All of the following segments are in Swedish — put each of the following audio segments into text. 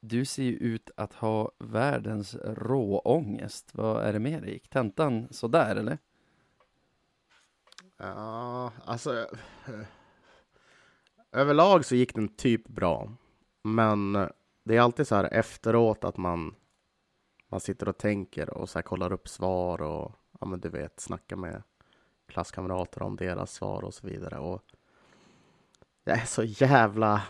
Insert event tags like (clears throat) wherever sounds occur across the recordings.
Du ser ju ut att ha världens råångest. Vad är det med dig? Gick tentan sådär eller? Ja, alltså... Överlag så gick den typ bra. Men det är alltid så här efteråt att man, man sitter och tänker och så här kollar upp svar och ja, men du vet, snackar med klasskamrater om deras svar och så vidare. Och jag är så jävla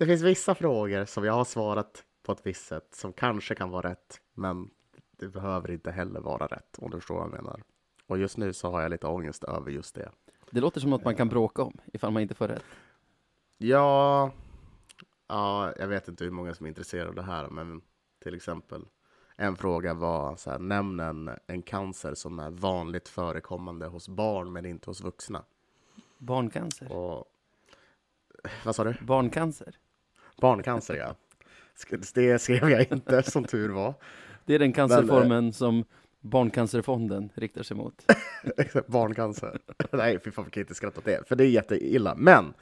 det finns vissa frågor som jag har svarat på ett visst sätt som kanske kan vara rätt, men det behöver inte heller vara rätt om du förstår vad jag menar. Och just nu så har jag lite ångest över just det. Det låter som något man kan bråka om ifall man inte får rätt. Ja, ja, jag vet inte hur många som är intresserade av det här, men till exempel en fråga var så här, nämn en, en cancer som är vanligt förekommande hos barn men inte hos vuxna. Barncancer. Och, vad sa du? Barncancer. Barncancer, ja. Det skrev jag inte, (laughs) som tur var. Det är den cancerformen som Barncancerfonden riktar sig mot. (laughs) Barncancer. (laughs) Nej, fy fan, vi kan inte skratta åt det, för det är jätteilla. Men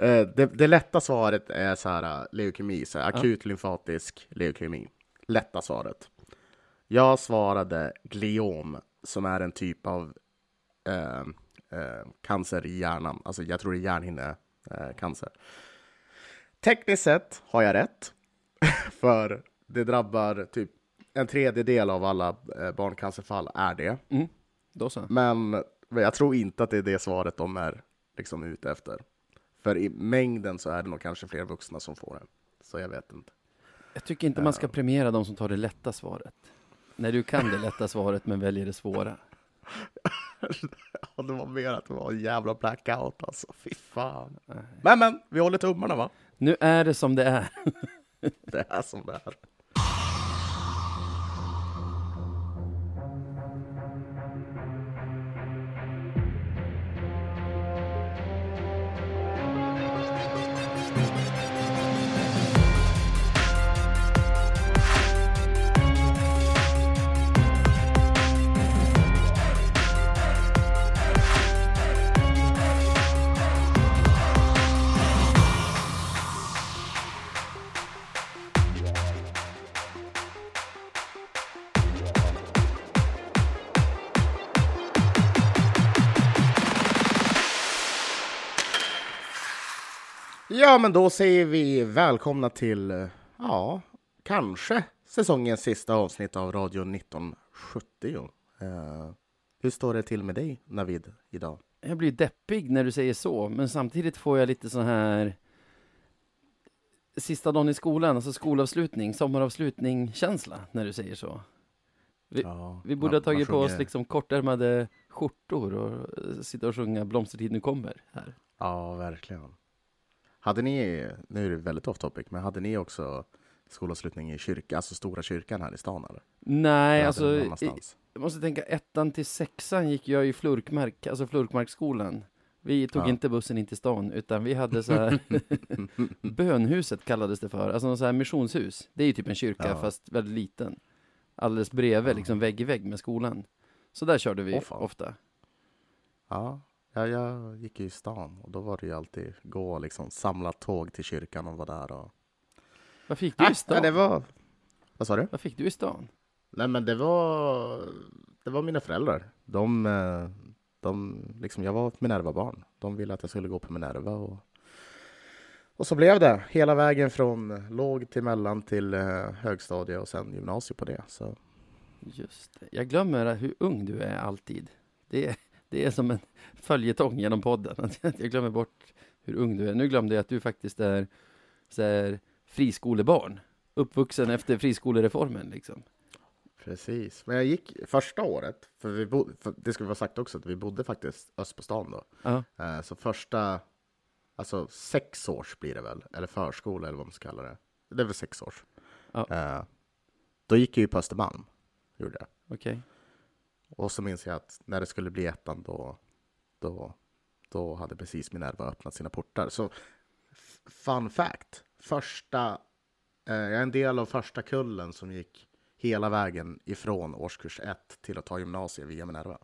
eh, det, det lätta svaret är så här, eh, leukemi, så här, akut lymfatisk leukemi. Lätta svaret. Jag svarade gliom, som är en typ av eh, eh, cancer i hjärnan. Alltså, jag tror det är hjärnhinnecancer. Tekniskt sett har jag rätt, (laughs) för det drabbar typ en tredjedel av alla eh, barncancerfall är det. Mm. Men men jag tror inte att det är det svaret de är liksom ute efter. För i mängden så är det nog kanske fler vuxna som får det. Så jag vet inte. Jag tycker inte man ska premiera de som tar det lätta svaret. När du kan det lätta (laughs) svaret men väljer det svåra. (laughs) Ja, det var mer att det var en jävla blackout alltså. Fy fan. Men men, vi håller tummarna va? Nu är det som det är. (laughs) Det är som det är. Ja, men då säger vi välkomna till, eh, ja, kanske säsongens sista avsnitt av Radio 1970. Eh, hur står det till med dig, Navid, idag? Jag blir deppig när du säger så, men samtidigt får jag lite så här sista dagen i skolan, alltså skolavslutning, sommaravslutning-känsla när du säger så. Vi, Ja, vi borde man- ha tagit på oss liksom kortärmade skjortor och eh, sitta och sjunga Blomstertid nu kommer här. Ja, verkligen. Hade ni, nu är det väldigt off topic, men hade ni också skolavslutning i kyrkan, alltså stora kyrkan här i stan? Eller? Nej, alltså i, jag måste tänka ettan till sexan gick jag i Flurkmark, alltså Flurkmarksskolan. Vi tog Ja. inte bussen in till stan, utan vi hade så här (laughs) Bönhuset kallades det för, alltså något så här missionshus. Det är ju typ en kyrka Ja. fast väldigt liten. Alldeles bredvid, Ja. liksom vägg i vägg med skolan. Så där körde vi fan. ofta. Ja, ja, jag gick ju i stan och då var det ju alltid gå och liksom samla tåg till kyrkan och vara där. Och... Vad fick du i Nej, stan? det var... Vad sa du? Vad fick du i stan? Nej, men det var, det var mina föräldrar. De, eh, de liksom, jag var ett Minerva-barn. De ville att jag skulle gå på Minerva. Och, och så blev det. Hela vägen från låg till mellan till eh, högstadie och sen gymnasiet på det. Så Just det. Jag glömmer hur ung du är alltid. Det är, det är som en följetong genom podden. Att Jag glömmer bort hur ung du är. Nu glömde jag att du faktiskt är så här, friskolebarn. Uppvuxen efter friskolereformen liksom. precis. Men jag gick första året, för, vi bo, för det ska vara sagt också, att vi bodde faktiskt öst på stan då. Ja, Eh, så första, alltså sex års blir det väl, eller förskola eller vad man ska kalla det. Det är väl sex års. Ja. Eh, då gick jag ju på Östermalm, gjorde jag. okej. Och så minns jag att när det skulle bli ettan då, då, då hade precis Minerva öppnat sina portar. Så fun fact, första, eh, jag är en del av första kullen som gick hela vägen ifrån årskurs ett till att ta gymnasiet via Minerva.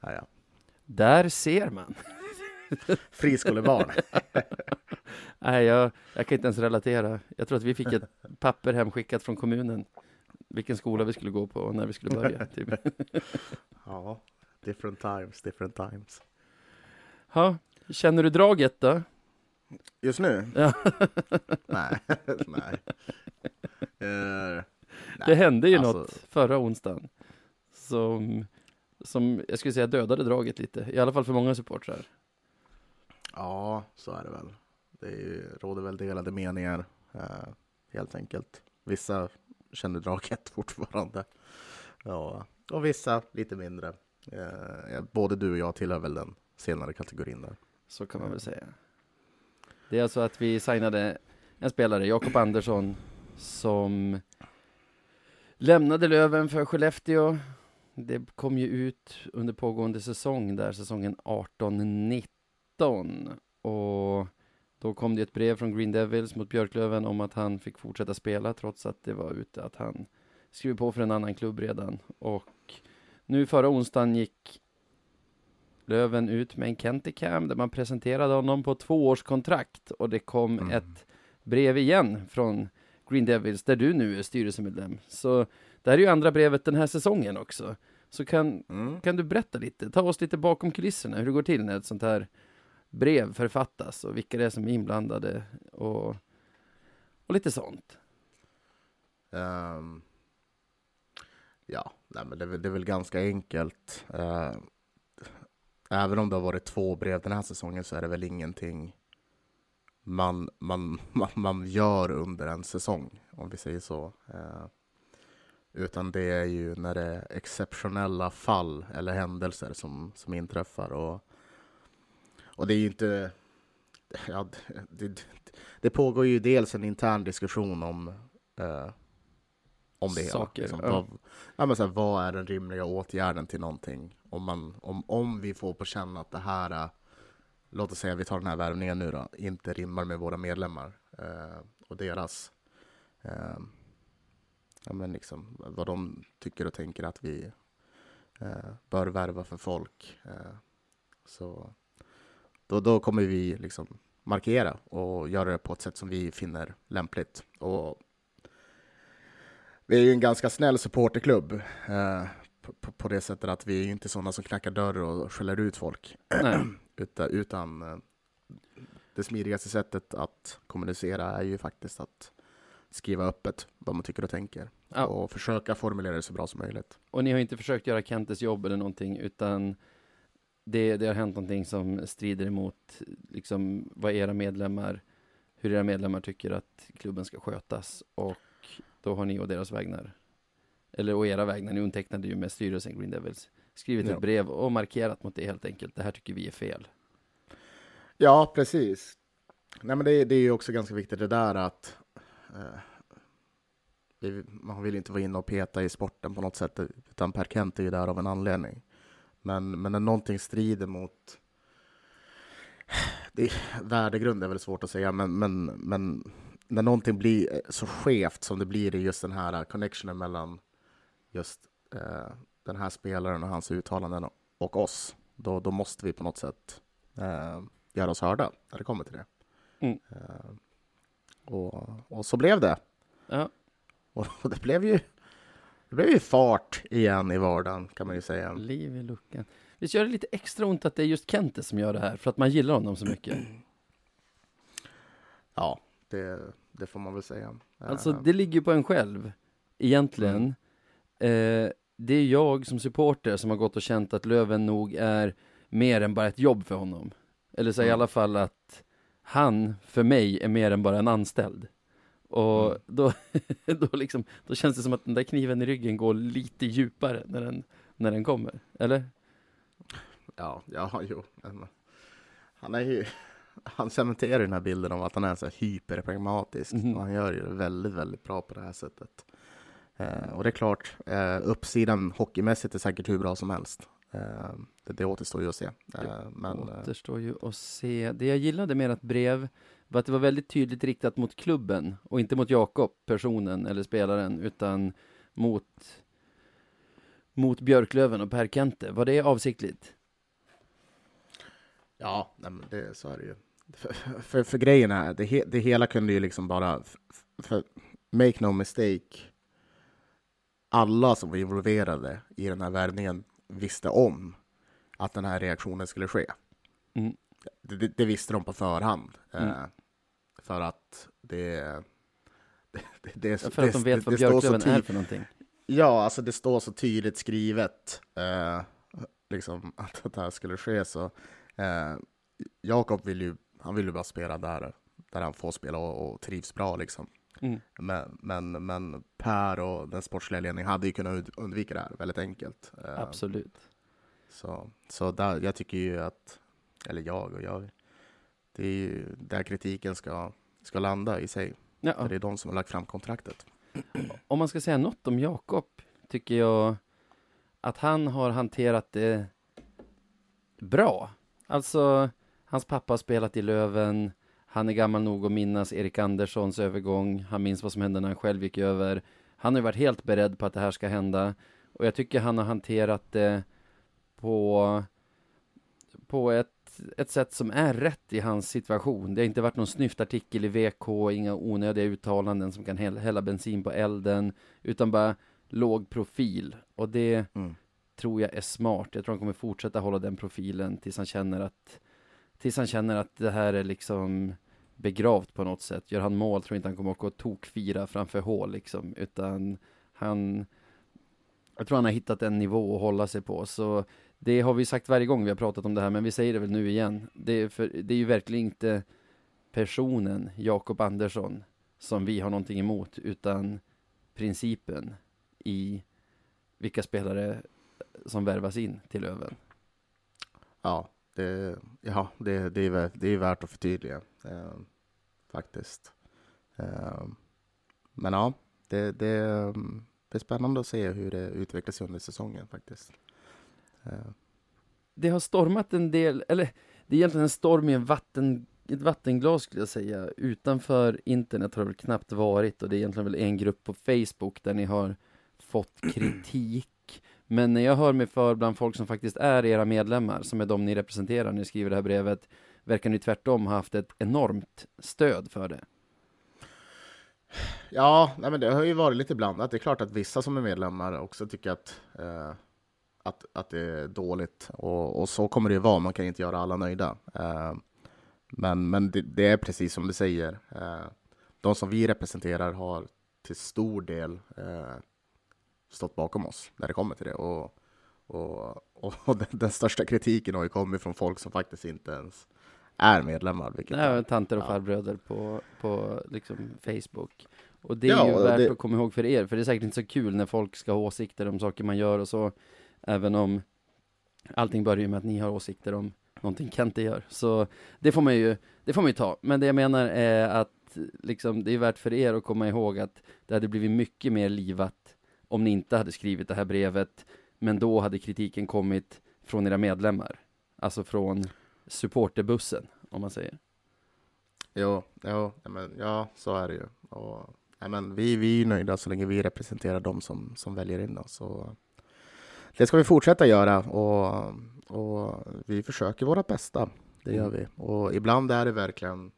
Ja, ja. Där ser man. (laughs) Friskolebarn. (laughs) Nej, jag, jag kan inte ens relatera. Jag tror att vi fick ett papper hemskickat från kommunen. Vilken skola vi skulle gå på och när vi skulle börja. (laughs) Typ. Ja, different times, different times. Ha, känner du draget då? Just nu? Ja. (laughs) nej, (laughs) nej. Eh, Det hände ju alltså- något förra onsdagen som, som jag skulle säga dödade draget lite. I alla fall för många supportrar. Ja, så är det väl. Det är ju, råder väl delade meningar, eh, helt enkelt. Vissa känner draget (laughs) fortfarande. Ja, och vissa lite mindre. Eh, ja, både du och jag tillhör väl den senare kategorin där. Så kan man väl säga. Det är alltså att vi signade en spelare, Jakob Andersson, som lämnade Löven för Skellefteå. Det kom ju ut under pågående säsong där, säsongen 18-19. Och då kom det ett brev från Green Devils mot Björklöven om att han fick fortsätta spela trots att det var ute att han skrev på för en annan klubb redan. Och nu förra onsdagen gick Löven ut med en Kenticam där man presenterade honom på tvåårskontrakt och det kom Mm. ett brev igen från Green Devils där du nu är styrelsemedlem. Så det här är ju andra brevet den här säsongen också. Så kan, Mm. kan du berätta lite, ta oss lite bakom kulisserna, hur det går till när ett sånt här brev författas och vilka det är som är inblandade och, och lite sånt. Um, ja, nej, men det, är väl- det är väl ganska enkelt. Uh, även om det har varit två brev den här säsongen så är det väl ingenting man, man, man, man gör under en säsong, om vi säger så. Uh, utan det är ju när det är exceptionella fall eller händelser som, som inträffar. Och, och det är ju inte... (laughs) Ja, det, det, pågår ju dels en intern diskussion om eh, om det hela. Saker, Liksom, ja. ja, men så här, vad är den rimliga åtgärden till någonting? Om, man, om, om vi får på känna att det här är, låt oss säga vi tar den här värvningen nu då, inte rimmar med våra medlemmar eh, och deras, eh, ja men liksom vad de tycker och tänker att vi eh, bör värva för folk. Eh, så då, då kommer vi liksom markera och göra det på ett sätt som vi finner lämpligt. Och vi är ju en ganska snäll supporterklubb eh, på, på, det sättet att vi är ju inte sådana som knackar dörr och skäller ut folk. (clears throat) Utan, utan eh, det smidigaste sättet att kommunicera är ju faktiskt att skriva öppet vad man tycker och tänker. Ja. Och försöka formulera det så bra som möjligt. Och ni har inte försökt göra Kentes jobb eller någonting, utan det, det har hänt någonting som strider emot liksom, vad era medlemmar, hur era medlemmar tycker att klubben ska skötas. Och då har ni och deras vägnar, eller och era vägnar, ni undertecknade ju med styrelsen Green Devils, skrivit Ja. ett brev och markerat mot det helt enkelt. Det här tycker vi är fel. Ja, precis. Nej, men det, det är ju också ganska viktigt det där att eh, man vill inte vara inne och peta i sporten på något sätt, utan Per Kent är ju där av en anledning. Men, men när någonting strider mot det, värdegrund är väl svårt att säga, men, men, men när någonting blir så skevt som det blir i just den här connectionen mellan just eh, den här spelaren och hans uttalanden och oss, då, då måste vi på något sätt eh, göra oss hörda när det kommer till det. Mm. Eh, och, och så blev det. Ja, Och (laughs) det blev ju det blev ju fart igen i vardagen kan man ju säga. liv i luckan. Visst gör det lite extra ont att det är just Kente som gör det här, för att man gillar honom så mycket? (clears throat) Ja, det, det får man väl säga. Alltså det ligger ju på en själv, egentligen. Eh, det är jag som supporter som har gått och känt att Löven nog är mer än bara ett jobb för honom. Eller så i Mm. alla fall att han, för mig, är mer än bara en anställd. Och Mm. då, (laughs) då, liksom, då känns det som att den där kniven i ryggen går lite djupare när den, när den kommer. Eller? Ja, ja, jo. Han är ju han cementerar den här bilden om att han är så hyperpragmatisk. Mhm. Och han gör ju det väldigt, väldigt bra på det här sättet. Eh, och det är klart, eh, uppsidan hockeymässigt är säkert hur bra som helst. Eh, det, det återstår ju att se. Eh, men eh, återstår ju att se. Det jag gillade med ert brev var att det var väldigt tydligt riktat mot klubben och inte mot Jakob, personen eller spelaren, utan mot mot Björklöven och Per Kente. Var det avsiktligt? ja, nej, men det, så är det ju. för, för, för grejen är, det, he, det hela kunde ju liksom bara, för, make no mistake, alla som var involverade i den här värvningen visste om att den här reaktionen skulle ske. Mm. Det, det, det visste de på förhand. Mm. För att det... (laughs) det, det, Ja, för att de vet vad det Björklöven är för någonting. Ja, alltså det står så tydligt skrivet eh, liksom (laughs) att det här skulle ske. Så eh, Jakob vill ju, han vill ju bara spela där, där han får spela och, och trivs bra liksom. Mm. Men, men, men Per och den sportsliga ledningen hade ju kunnat und- undvika det här väldigt enkelt. Eh, Absolut. Så, så där, jag tycker ju att, eller jag och jag, det är ju där kritiken ska, ska landa i sig. Ja, det är de som har lagt fram kontraktet. om man ska säga något om Jakob, tycker jag att han har hanterat det bra. Alltså, hans pappa har spelat i Löven. Han är gammal nog att minnas Erik Anderssons övergång. Han minns vad som hände när han själv gick över. Han har varit helt beredd på att det här ska hända. Och jag tycker han har hanterat det på, på ett, ett sätt som är rätt i hans situation. Det har inte varit någon snyftartikel i VK, inga onödiga uttalanden som kan hälla, bensin på elden, utan bara låg profil. Och det Mm. tror jag är smart. Jag tror han kommer fortsätta hålla den profilen tills han känner att tills han känner att det här är liksom begravt på något sätt. Gör han mål tror jag inte han kommer åka och tokfira framför hål liksom, utan han jag tror han har hittat en nivå att hålla sig på, så det har vi sagt varje gång vi har pratat om det här, men vi säger det väl nu igen. Det är, för, det är ju verkligen inte personen Jakob Andersson som vi har någonting emot, utan principen i vilka spelare som värvas in till Löven. Ja, det, ja, det, det, är, det är värt att förtydliga eh, faktiskt. Eh, men ja, det, det, det är spännande att se hur det utvecklas under säsongen faktiskt. Det har stormat en del, eller det är egentligen en storm i en vatten, ett vattenglas skulle jag säga. Utanför internet har det väl knappt varit och det är egentligen väl en grupp på Facebook där ni har fått (clears throat) kritik. Men när jag hör mig för bland folk som faktiskt är era medlemmar, som är de ni representerar när ni skriver det här brevet, verkar ni tvärtom ha haft ett enormt stöd för det. Ja, nej men det har ju varit lite blandat. Det är klart att vissa som är medlemmar också tycker att, eh, att, att det är dåligt. Och, och så kommer det ju vara, man kan inte göra alla nöjda. Eh, men men det, det är precis som du säger. Eh, de som vi representerar har till stor del eh, stått bakom oss när det kommer till det. Och, och, och den, den största kritiken har ju kommit från folk som faktiskt inte ens är medlemmar. Vilket Nej, tanter och ja. farbröder på, på liksom Facebook. Och det är Ja, ju värt det- att komma ihåg för er, för det är säkert inte så kul när folk ska ha åsikter om saker man gör och så, även om allting börjar med att ni har åsikter om någonting Kent gör. Så det får man ju, det får man ju ta. Men det jag menar är att liksom, det är värt för er att komma ihåg att det hade blivit mycket mer livat om ni inte hade skrivit det här brevet, men då hade kritiken kommit från era medlemmar. Alltså från supporterbussen, om man säger. Jo, jo men, ja, så är det ju. Och, men vi, vi är ju nöjda så länge vi representerar de som, som väljer in oss. Och det ska vi fortsätta göra och, och vi försöker våra bästa. Det gör Mm. vi. Och ibland är det verkligen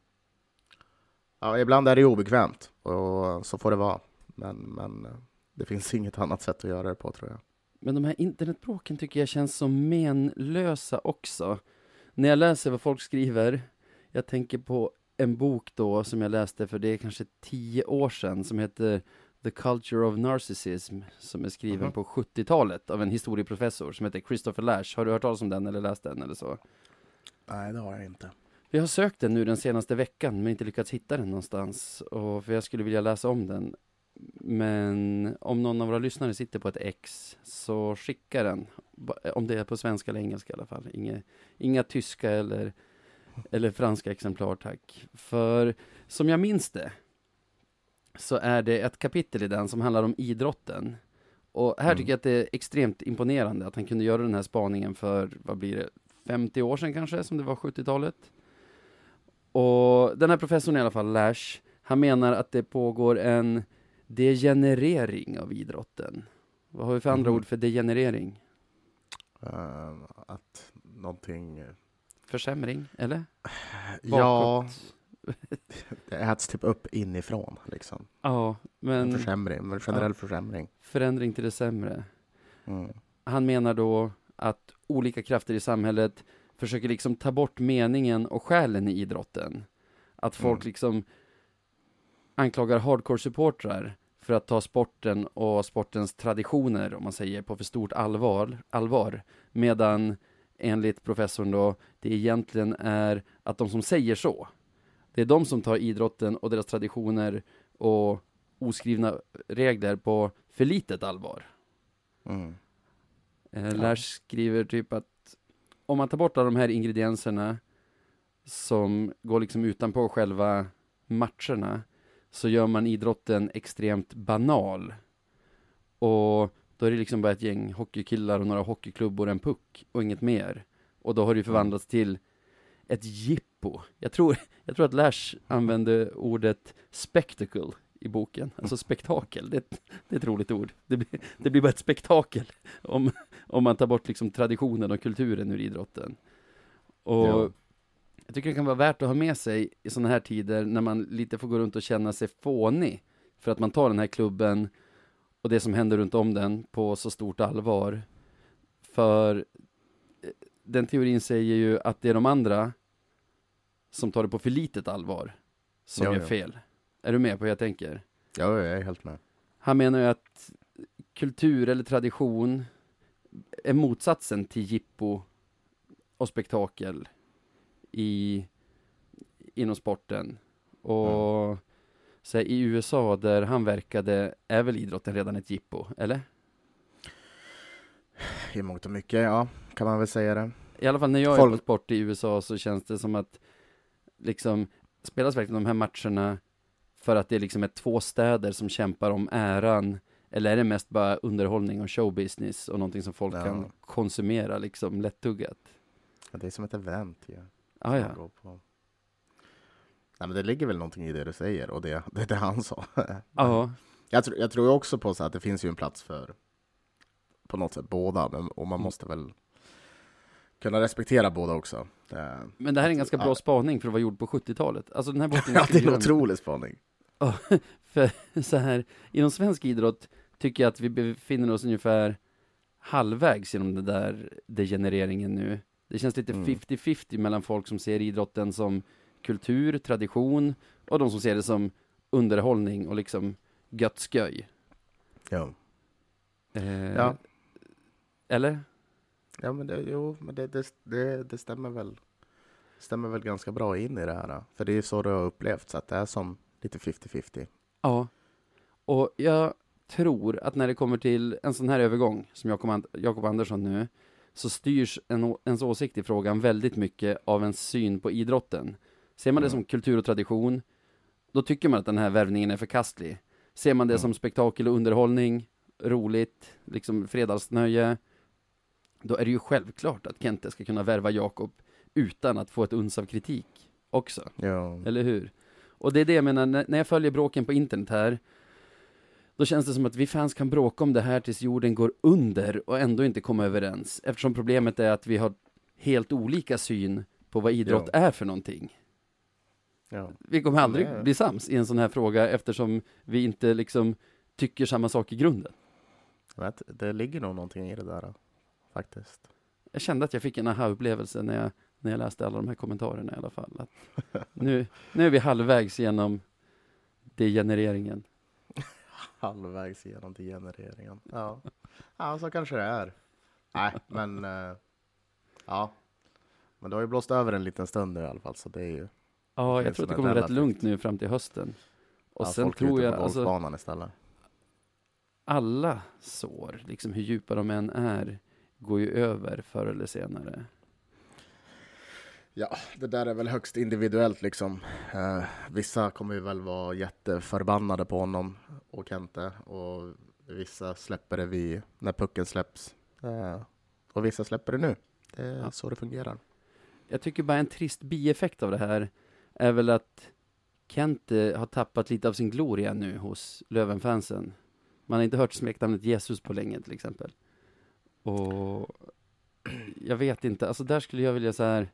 Ja, ibland är det obekvämt och så får det vara. Men, men det finns (laughs) inget annat sätt att göra det på tror jag. Men de här internetbråken tycker jag känns så menlösa också. När jag läser vad folk skriver, jag tänker på en bok då som jag läste för det är kanske tio år sedan som heter The Culture of Narcissism som är skriven Mhm. på 70-talet av en historieprofessor som heter Christopher Lash. Har du hört talas om den eller läst den eller så? Nej, det har jag inte. Vi har sökt den nu den senaste veckan men inte lyckats hitta den någonstans. Och för jag skulle vilja läsa om den. Men om någon av våra lyssnare sitter på ett ex så skicka den. Om det är på svenska eller engelska i alla fall. Inga, inga tyska eller, eller franska exemplar tack. För som jag minns det så är det ett kapitel i den som handlar om idrotten. Och här Mm. tycker jag att det är extremt imponerande att han kunde göra den här spaningen för, vad blir det, 50 år sedan kanske, som det var 70-talet. Och den här professorn i alla fall, Lash, han menar att det pågår en degenerering av idrotten. Vad har vi för andra Mhm. ord för degenerering? Eh, att någonting försämring, eller? Ja, (laughs) det äts typ upp inifrån liksom. Ja, En men försämring, en generell försämring. förändring till det sämre. Mm. Han menar då att olika krafter i samhället försöker liksom ta bort meningen och själen i idrotten. Att folk Mm. liksom anklagar hardcore-supportrar för att ta sporten och sportens traditioner, om man säger, på för stort allvar, allvar. Medan enligt professorn då, det egentligen är att de som säger så, det är de som tar idrotten och deras traditioner och oskrivna regler på för litet allvar. Mm. Eh, Lars skriver typ att om man tar bort alla de här ingredienserna som går liksom utanpå själva matcherna så gör man idrotten extremt banal. Och då är det liksom bara ett gäng hockeykillar och några hockeyklubbor och en puck och inget mer. Och då har det ju förvandlats till ett jippo. Jag tror, (laughs) jag tror att Lash använde ordet spectacle i boken, alltså spektakel. Det, är ett- det är ett roligt ord. Det blir, det blir bara ett spektakel om, om man tar bort liksom traditionen och kulturen ur idrotten. Och Ja. jag tycker det kan vara värt att ha med sig i sådana här tider när man lite får gå runt och känna sig fånig för att man tar den här klubben och det som händer runt om den på så stort allvar. För den teorin säger ju att det är de andra som tar det på för litet allvar som Ja, gör ja. fel. Är du med på hur jag tänker? Ja, jag är helt med. Han menar ju att kultur eller tradition är motsatsen till jippo och spektakel i, inom sporten. Och så här, i USA där han verkade är väl idrotten redan ett jippo, eller? I mångt och mycket, ja, kan man väl säga det. I alla fall när jag är Folk- på sport i USA så känns det som att liksom spelas verkligen de här matcherna för att det liksom är två städer som kämpar om äran eller är det mest bara underhållning och showbusiness och någonting som folk Ja. kan konsumera liksom lättuggat? Ja, Det är som ett event ju. Ah, ja. går på. Nej, men det ligger väl någonting i det du säger och det, det är det han sa. (laughs) Ja, Jag, tror- jag tror också på så att det finns ju en plats för på något sätt båda, men, och man måste väl kunna respektera båda också. Det, men det här är en ganska bra Ja. spaning för att vara gjord på 70-talet. Alltså den här (laughs) boken ja, det är en otrolig spaning. (laughs) För så här, inom svensk idrott tycker jag att vi befinner oss ungefär halvvägs genom den där degenereringen nu. Det känns lite Mm. 50-50 mellan folk som ser idrotten som kultur, tradition och de som ser det som underhållning och liksom gött sköj. Ja. Eh, Ja. Eller? Ja, men det, jo, men det, det, det, det stämmer väl stämmer väl ganska bra in i det här. För det är så det har upplevts, att det är som lite 50-50. Ja. Och jag tror att när det kommer till en sån här övergång, som Jakob, Jakob Andersson nu, så styrs en, ens åsikt i frågan väldigt mycket av ens syn på idrotten. Ser man det Mm. som kultur och tradition, då tycker man att den här värvningen är förkastlig. Ser man det Mm. som spektakel och underhållning, roligt, liksom fredagsnöje, då är det ju självklart att Kente ska kunna värva Jakob utan att få ett uns av kritik också. Ja. Eller hur? Och det är det jag menar, när jag följer bråken på internet här, då känns det som att vi fans kan bråka om det här tills jorden går under och ändå inte komma överens. Eftersom problemet är att vi har helt olika syn på vad idrott Ja. är för någonting. ja. Vi kommer aldrig Det- bli sams i en sån här fråga eftersom vi inte liksom tycker samma sak i grunden. Det ligger nog någonting i det där, faktiskt. Jag kände att jag fick en aha-upplevelse när jag, när jag läste alla de här kommentarerna i alla fall. Att nu, nu är vi halvvägs genom degenereringen. (laughs) Halvvägs igenom degenereringen. Ja. ja, så kanske det är. Nej, men... eh, ja. Men det har ju blåst över en liten stund nu i alla fall, så det är ju... Ja, jag tror att det kommer rätt lugnt nu fram till hösten. Och ja, sen folk tror jag, alltså, istället. alla sår, liksom hur djupa de än är, går ju över förr eller senare. Ja, det där är väl högst individuellt liksom. Eh, vissa kommer ju väl vara jätteförbannade på honom och Kente och vissa släpper det vid när pucken släpps. Eh, och vissa släpper det nu. Det är Ja. så det fungerar. Jag tycker bara en trist bieffekt av det här är väl att Kent eh, har tappat lite av sin gloria nu hos Lövenfansen. Man har inte hört smeknamnet Jesus på länge till exempel. Och jag vet inte, alltså där skulle jag vilja så här.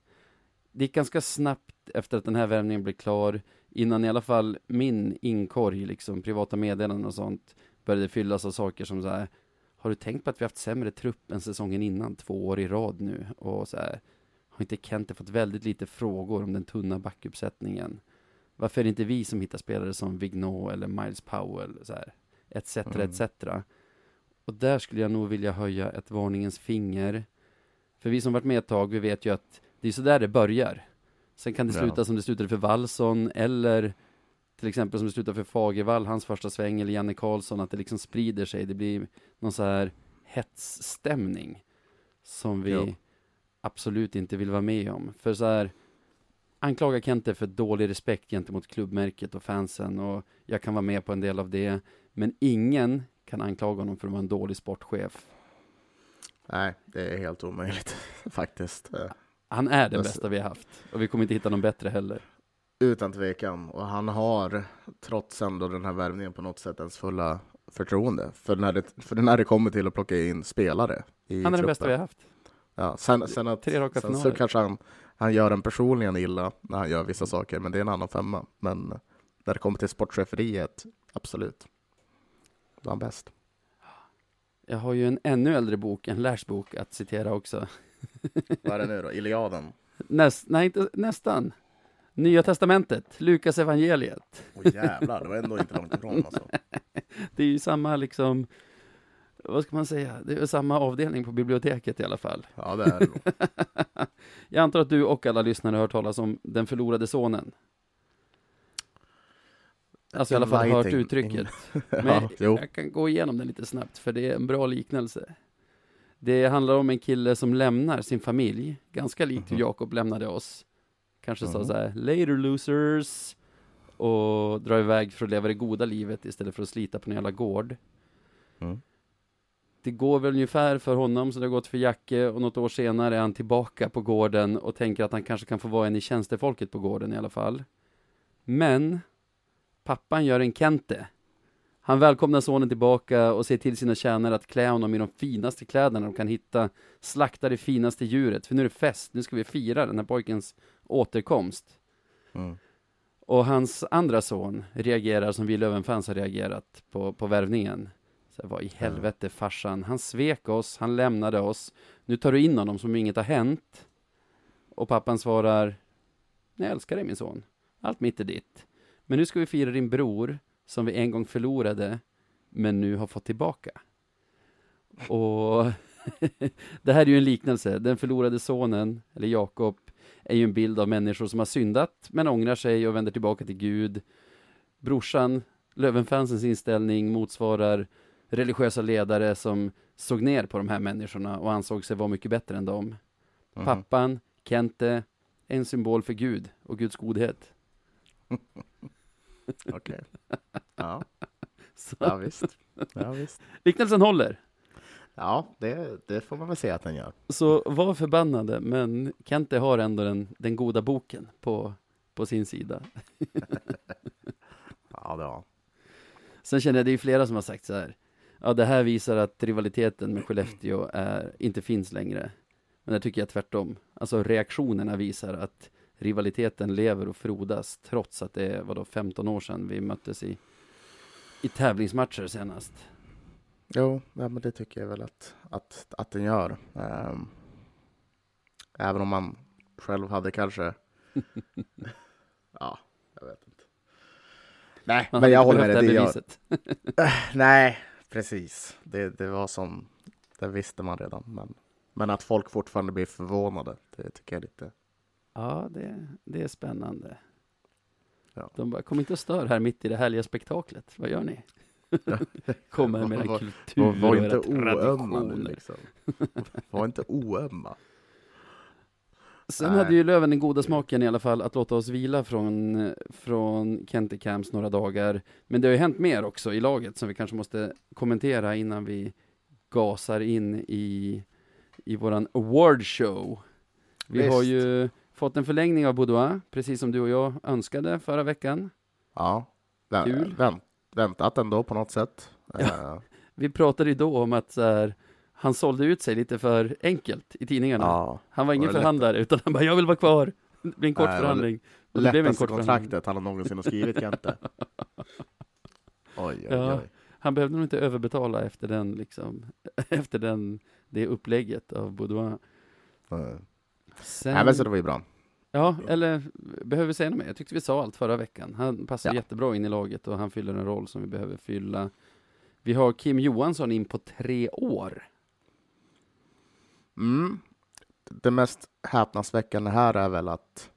det gick ganska snabbt efter att den här värvningen blev klar, innan i alla fall min inkorg, liksom privata meddelanden och sånt, började fyllas av saker som så här, har du tänkt på att vi haft sämre trupp än säsongen innan, två år i rad nu? Och så här, har inte Kente fått väldigt lite frågor om den tunna backuppsättningen? Varför är det inte vi som hittar spelare som Vigneault eller Miles Powell, så här, etc, Mm. etc. Och där skulle jag nog vilja höja ett varningens finger. För vi som varit med ett tag, vi vet ju att det är så där det börjar. Sen kan det Ja. sluta som det slutade för Wallson, eller till exempel som det slutade för Fagervall, hans första sväng, eller Janne Karlsson, att det liksom sprider sig. Det blir någon så här hetsstämning som vi Jo. absolut inte vill vara med om. För så här, anklaga Kente för dålig respekt gentemot klubbmärket och fansen och jag kan vara med på en del av det. Men ingen kan anklaga honom för att vara en dålig sportchef. Nej, det är helt omöjligt (laughs) faktiskt. Han är den Jag bästa vi har haft och vi kommer inte hitta någon bättre heller. Utan tvekan. Och han har, trots ändå den här värvningen, på något sätt ens fulla förtroende. För när det, för när det kommer till att plocka in spelare i Han är den truppen. bästa vi har haft. Ja, sen, sen, att, sen så kanske han, han gör en personligen illa när han gör vissa saker, men det är en annan femma. Men när det kommer till sportcheferiet, absolut. Är han bäst. Jag har ju en ännu äldre bok, en Lars bok, att citera också. (laughs) Vad är det nu då? Iliaden? Näst, nej, inte, nästan. Nya Testamentet, Lukas evangeliet. Åh jävlar, det var ändå inte långt ifrån alltså. (laughs) Det är ju samma liksom, vad ska man säga, det är samma avdelning på biblioteket i alla fall. Ja, det är det. (laughs) Jag antar att du och alla lyssnare har hört talas om den förlorade sonen. Alltså i alla fall hört uttrycket. (laughs) Men Ja, jag kan gå igenom den lite snabbt, för det är en bra liknelse. Det handlar om en kille som lämnar sin familj, ganska likt hur Mhm. Jakob lämnade oss. Kanske sa Mhm. så här, later losers, och drar iväg för att leva det goda livet istället för att slita på en jävla gård. Mm. Det går väl ungefär för honom, så det har gått för Jacke, och något år senare är han tillbaka på gården och tänker att han kanske kan få vara en i tjänstefolket på gården i alla fall. Men, pappan gör en Kente. Han välkomnar sonen tillbaka och säger till sina tjänare att klä honom i de finaste kläderna de kan hitta, slakta det finaste djuret, för nu är det fest, nu ska vi fira den här pojkens återkomst. Mm. Och hans andra son reagerar som vi Löwenfans har reagerat på, på värvningen. Så vad i helvete farsan, han svek oss, han lämnade oss. Nu tar du in honom som om inget har hänt. Och pappan svarar, jag älskar dig min son. Allt mitt är ditt. Men nu ska vi fira din bror, som vi en gång förlorade, men nu har fått tillbaka. Och (laughs) det här är ju en liknelse. Den förlorade sonen, eller Jakob, är ju en bild av människor som har syndat, men ångrar sig och vänder tillbaka till Gud. Brorsan, Löwenfansens inställning motsvarar religiösa ledare som såg ner på de här människorna och ansåg sig vara mycket bättre än dem. Mhm. Pappan, Kente, en symbol för Gud och Guds godhet. (laughs) Okej. Ja, (laughs) Så, ja, visst. Ja, visst. liknelsen håller. Ja, det, det får man väl säga att den gör. Så var förbannade, men Kente har ändå den, den goda boken på, på sin sida. (laughs) Ja, det har Sen känner jag, det är flera som har sagt så här. Ja, det här visar att rivaliteten med Skellefteå är, inte finns längre. Men det tycker jag tvärtom. Alltså reaktionerna visar att rivaliteten lever och frodas trots att det är, vadå, 15 år sedan vi möttes i, i tävlingsmatcher senast. Jo, ja, men det tycker jag väl att, att, att den gör. Ehm, även om man själv hade kanske... (laughs) ja, jag vet inte. Nej, Man men jag håller med dig. det gör, beviset. (laughs) nej, precis. Det, det var som... Det visste man redan. Men, men att folk fortfarande blir förvånade, det tycker jag är lite... Ja, det, det är spännande. Ja. De bara, kom inte och stör här mitt i det härliga spektaklet. Vad gör ni? (laughs) Kommer med Var- era kultur Var, var och inte oömma nu (laughs) liksom. Var inte oömma. Sen Nej. hade ju Löven den goda smaken i alla fall att låta oss vila från, från Kente Camps några dagar. Men det har ju hänt mer också i laget som vi kanske måste kommentera innan vi gasar in i, i våran award show. Vi Visst. har ju fått en förlängning av Boudoir, precis som du och jag önskade förra veckan. Ja. Vä- Kul. Vänt, väntat ändå på något sätt. Eh, Vi pratade ju då om att här, han sålde ut sig lite för enkelt i tidningarna. ja. Han var ingen det lätt? förhandlare, utan han bara, jag vill vara kvar. Det blir en kort Nej, förhandling. Och det blev en kort förhandling. kontraktet han har någonsin har skrivit Kente. (laughs) Oj, oj, Ja. oj. Han behövde nog inte överbetala efter den, liksom, (laughs) efter den, det upplägget av Baudouin. Eh, Sen, Nej men så det var ju bra. Ja, eller behöver vi säga något mer? Jag tyckte vi sa allt förra veckan. Han passar Ja. jättebra in i laget och han fyller en roll som vi behöver fylla. Vi har Kim Johansson in på tre år. Mm. Det mest häpnadsväckande här är väl att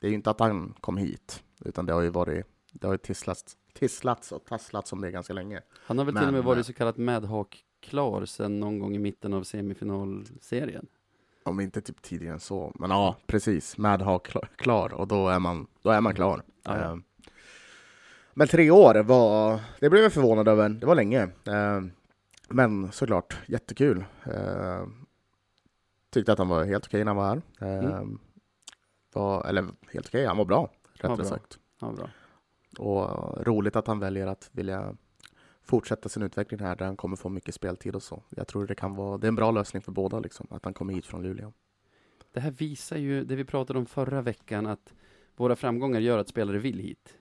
det är ju inte att han kom hit, utan det har ju varit, det har ju tisslats, tisslats och tasslats om det ganska länge. Han har väl till och med Men, varit eh, så kallat medhak klar sedan någon gång i mitten av semifinalserien. Om inte typ tidigare än så. Men ja, precis. Med ha klar, klar och då är man, då är man klar. Eh, Men tre år var, det blev jag förvånad över. Det var länge. Eh, Men såklart, jättekul. Eh, Tyckte att han var helt okej när han var här. Mm. Var, eller helt okej, han var bra. Rättare sagt. Ja, bra. Och roligt att han väljer att vilja fortsätta sin utveckling här där han kommer få mycket speltid och så. Jag tror det kan vara, det är en bra lösning för båda liksom, att han kommer hit från Luleå. Det här visar ju det vi pratade om förra veckan, att våra framgångar gör att spelare vill hit.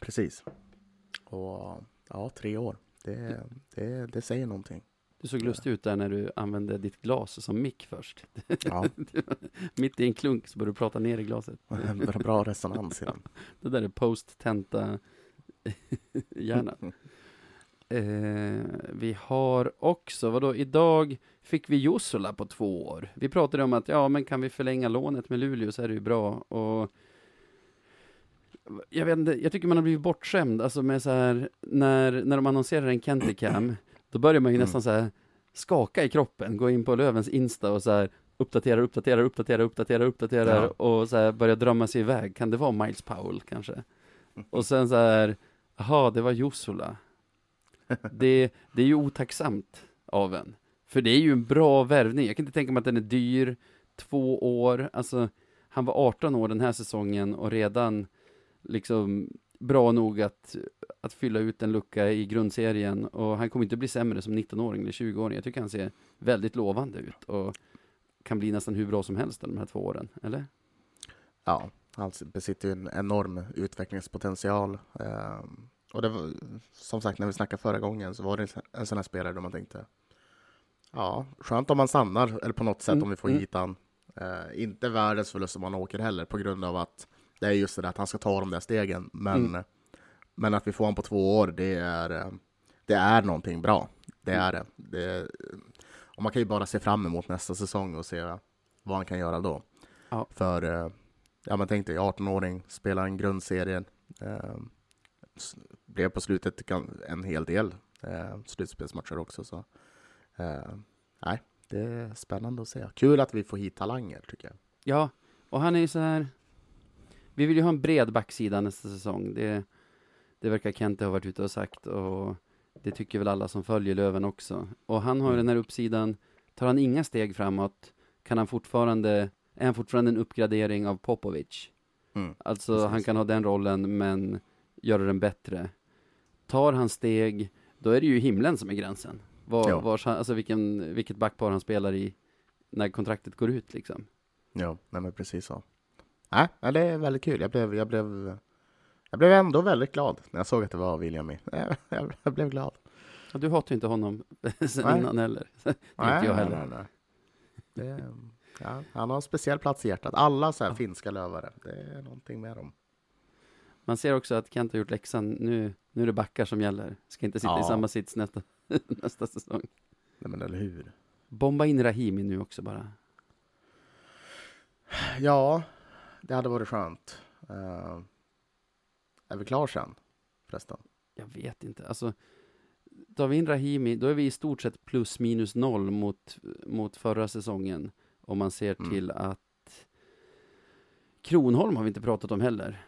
Precis. Och ja, tre år. Det, det, det säger någonting. Du såg lustig ut där när du använde ditt glas som mick först. Ja, (laughs) Mitt i en klunk så började du prata ner i glaset. (laughs) bra resonans i den. (laughs) Det där är post-tenta (laughs) hjärnan. Eh, vi har också, vadå, idag fick vi Jussula på två år. Vi pratade om att, ja men kan vi förlänga lånet med Luleå så är det ju bra. Och jag vet inte, jag tycker man har blivit bortskämd, alltså med så här, när, när de annonserar en Kenticam, (clears throat) då börjar man ju Mm. nästan så här skaka i kroppen, gå in på Lövens Insta och så här uppdaterar, uppdaterar, uppdaterar, uppdaterar, uppdaterar Ja. och så här börjar drömma sig iväg. Kan det vara Miles Powell kanske? (laughs) Och sen så här, jaha, det var Jossola. Det, det är ju otacksamt av en. För det är ju en bra värvning. Jag kan inte tänka mig att den är dyr. Två år, alltså han var 18 år den här säsongen och redan liksom bra nog att, att fylla ut en lucka i grundserien och han kommer inte bli sämre som 19-åring eller 20-åring. Jag tycker han ser väldigt lovande ut och kan bli nästan hur bra som helst de här två åren, eller? Ja, han besitter ju en enorm utvecklingspotential. Ehm, och det var, som sagt, när vi snackade förra gången så var det en sån här spelare där man tänkte Ja, skönt om man stannar, eller på något sätt Mm, om vi får mm. hit han. Eh, inte världens förlust om man åker heller, på grund av att det är just det där att han ska ta de där stegen. Men, Mm. men att vi får honom på två år, det är, det är någonting bra. Det Mm. är det. det. Och man kan ju bara se fram emot nästa säsong och se vad han kan göra då. Ja. För, eh, ja men tänk dig, 18-åring, spelar en grundserie, eh, blev på slutet en hel del eh, slutspelsmatcher också. Så. Eh, nej, det är spännande att se. Kul att vi får hit talanger, tycker jag. Ja, och han är ju så här. Vi vill ju ha en bred backsida nästa säsong. Det, det verkar Kente ha varit ute och sagt och det tycker väl alla som följer Löven också. Och han har ju den här uppsidan. Tar han inga steg framåt kan han fortfarande, är han fortfarande en uppgradering av Popovic. Mm. Alltså Precis. han kan ha den rollen men göra den bättre. Tar han steg, då är det ju himlen som är gränsen. Var, Ja. vars alltså vilken, vilket backpar han spelar i när kontraktet går ut liksom. Ja, nej men precis så. Nej, nej, det är väldigt kul. Jag blev, jag blev, jag blev ändå väldigt glad när jag såg att det var William i. (laughs) Jag, blev glad. Ja, du hatar ju inte honom (laughs) sen Nej. innan heller. (laughs) Det Nej, inte jag nej, heller. nej, nej. Det, ja, han har en speciell plats i hjärtat. Alla så här finska lövare, det är någonting med dem. Man ser också att Kent har gjort läxan. Nu, nu är det backar som gäller. Ska inte sitta i Ja. samma sits nästa, (laughs) nästa säsong. Nej, men eller hur? Bomba in Rahimi nu också bara. Ja, det hade varit skönt. Uh, är vi klar sen? Förresten. Jag vet inte. Alltså, tar vi in Rahimi, då är vi i stort sett plus minus noll mot, mot förra säsongen. Om man ser Mm. till att Kronholm har vi inte pratat om heller.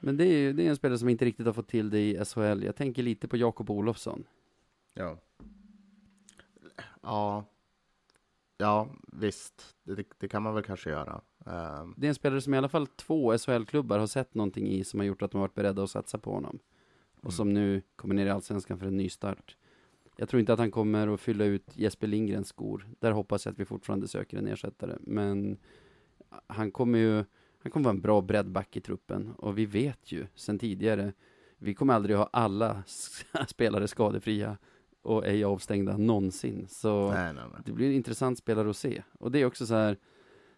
Men det är, det är en spelare som inte riktigt har fått till det i SHL. Jag tänker lite på Jakob Olofsson. Ja. Ja. Ja, visst. Det, det kan man väl kanske göra. Ehm, Det är en spelare som i alla fall två SHL-klubbar har sett någonting i som har gjort att de har varit beredda att satsa på honom. Och som nu kommer ner i Allsvenskan för en ny start. Jag tror inte att han kommer att fylla ut Jesper Lindgrens skor. Där hoppas jag att vi fortfarande söker en ersättare. Men han kommer ju han kommer vara en bra breddback i truppen och vi vet ju sedan tidigare vi kommer aldrig ha alla (laughs) spelare skadefria och ej avstängda någonsin. Så Nej, nej, nej. det blir en intressant spelare att se. Och det är också så här,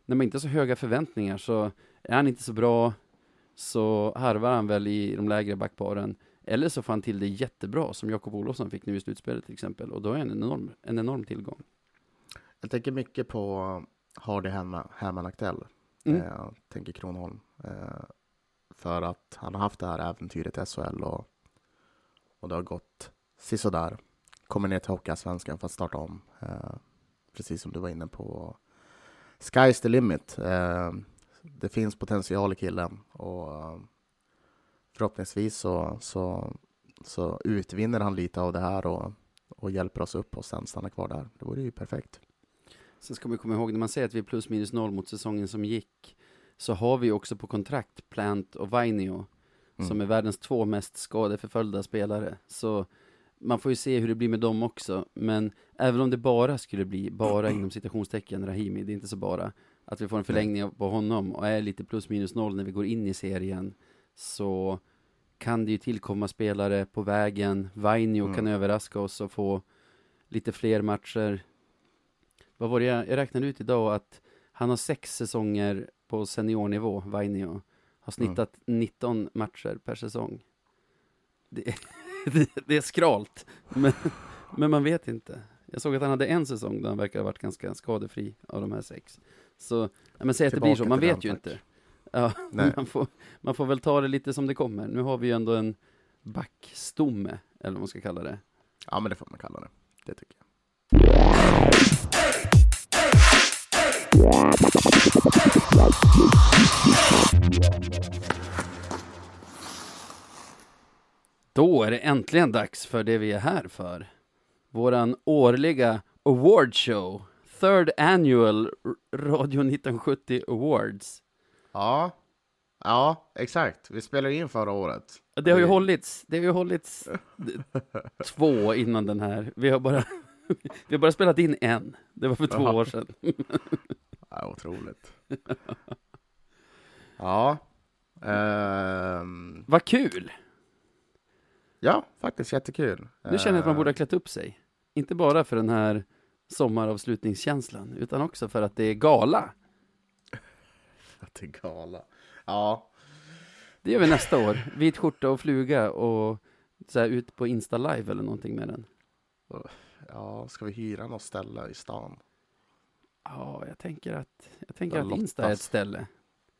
när man inte har så höga förväntningar så är han inte så bra så harvar han väl i de lägre backparen. Eller så får han till det jättebra som Jakob Olofsson fick nu i slutspelet till exempel. Och då är han en enorm, en enorm tillgång. Jag tänker mycket på Hardy Herman, Aktell. Mm. Eh, Jag tänker Kronholm. Eh, för att han har haft det här äventyret i SHL och, och det har gått sisådär. Kommer ner till Hockeyallsvenskan för att starta om. Eh, precis som du var inne på. Sky's the limit. Det finns potential i killen och förhoppningsvis så, så, så utvinner han lite av det här och, och hjälper oss upp och sen stannar kvar där. Det vore ju perfekt. Sen ska man komma ihåg, när man säger att vi är plus minus noll mot säsongen som gick, så har vi också på kontrakt Plant och Vainio, Mm. som är världens två mest skadeförföljda spelare. Så man får ju se hur det blir med dem också. Men även om det bara skulle bli, bara (clears throat) inom citationstecken, Rahimi, det är inte så bara, att vi får en förlängning på honom och är lite plus minus noll när vi går in i serien, så kan det ju tillkomma spelare på vägen. Vainio Mm. kan överraska oss och få lite fler matcher. Vad var det jag, jag räknade ut idag att han har sex säsonger på seniornivå, Vainio. Har snittat 19 matcher per säsong. Det, (laughs) det, det är skralt, men, men man vet inte. Jag såg att han hade en säsong där han verkar ha varit ganska skadefri av de här sex. Så, men säg att det blir så, man vet ju inte. Ja, man, får, man får väl ta det lite som det kommer. Nu har vi ju ändå en backstomme, eller vad man ska kalla det. Ja, men det får man kalla det. Det tycker jag. Då är det äntligen dags för det vi är här för. Våran årliga award show. Third annual Radio 1970 Awards. Ja, ja, exakt. Vi spelade in förra året. Det har ju hållits, det har ju hållits (laughs) två innan den här. Vi har bara, (laughs) vi har bara spelat in en. Det var för två år sedan. (laughs) Ja, otroligt. ja. Ehm, Vad kul! ja, faktiskt jättekul. Nu känner jag att man borde ha Ehm, klätt upp sig. Inte bara för den här sommaravslutningskänslan, utan också för att det är gala. Att det är gala. Ja, Det gör vi nästa år. Vit skjorta och fluga och så här ut på Insta live eller någonting med den. ja, ska vi hyra något ställe i stan? Ja, jag tänker att, jag tänker att Insta är ett ställe.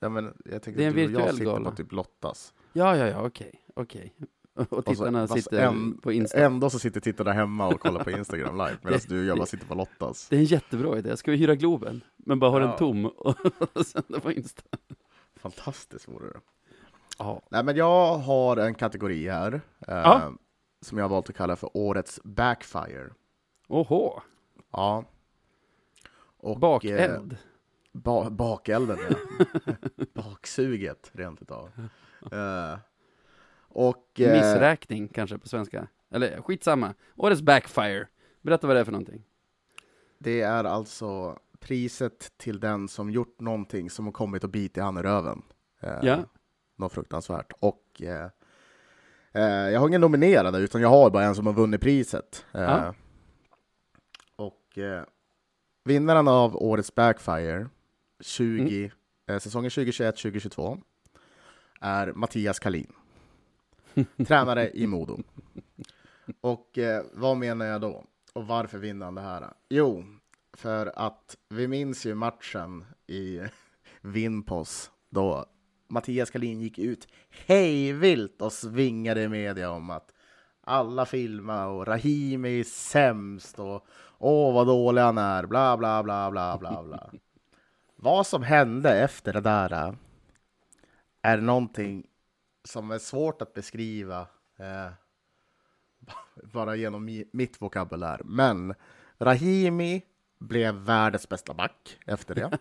Ja, men jag tänker Det är att du och jag sitter gala. på typ Lottas. Ja, ja, ja, okej, okej. (laughs) Och tittarna fast sitter en- på Insta. Ändå så sitter tittarna hemma och kollar på Instagram live medan du och jag bara sitter på Lottas. Det är en jättebra idé. Ska vi hyra Globen? Men bara ha den Ja. tom och (laughs) sända på Insta. Fantastiskt vore det. Ja. Nej, men jag har en kategori här eh, som jag har valt att kalla för Årets Backfire. Oho, Ja. Och, eh, bakeld. ba bakelden, ja. (laughs) Baksuget, rent utav. Eh, och... eh, Missräkning kanske på svenska. Eller skitsamma. Årets backfire. Berätta vad det är för någonting. det är alltså priset till den som gjort någonting som har kommit och bitit han i röven. Eh, Ja. Något fruktansvärt. Och eh, eh, jag har ingen nominerade, utan jag har bara en som har vunnit priset. Eh, Ja. Och eh, vinnaren av årets Backfire 20, Mm. säsongen 2021-2022 är Mattias Kalin. (laughs) Tränare i Modo. Och eh, vad menar jag då? Och varför vinner han det här? Jo, för att vi minns ju matchen i (laughs) Vinpos då Mattias Kalin gick ut hejvilt och svingade i media om att alla filmar och Rahimi är sämst och åh vad dålig han är, bla bla bla bla bla bla. (laughs) vad som hände efter det där eh, är någonting som är svårt att beskriva eh, (laughs) bara genom mi- mitt vokabulär. Men Rahimi blev världens bästa back efter det.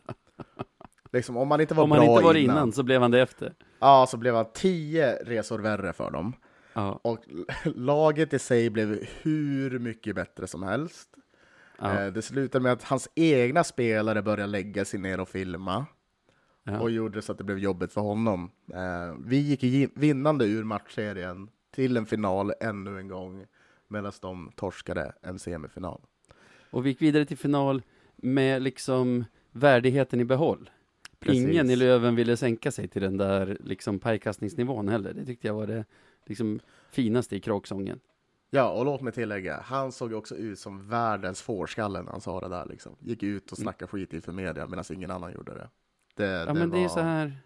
(laughs) liksom, om man inte var Om bra inte var innan, innan så blev han det efter. Ja, så blev han tio resor värre för dem. Ja. Och (laughs) laget i sig blev hur mycket bättre som helst. Ja. Eh, Det slutade med att hans egna spelare började lägga sig ner och filma. Ja. och gjorde så att det blev jobbigt för honom. Eh, vi gick vinnande ur matchserien till en final ännu en gång medan de torskade en semifinal. Och vi gick vidare till final med liksom värdigheten i behåll. Precis. Ingen i Löven ville sänka sig till den där liksom pajkastningsnivån heller. Det tyckte jag var det liksom finaste i kråksången. Ja, och låt mig tillägga, han såg också ut som världens fårskalle när han sa det där. Liksom. Gick ut och snackade skit inför media medan ingen annan gjorde det. Det Ja, men det är så här.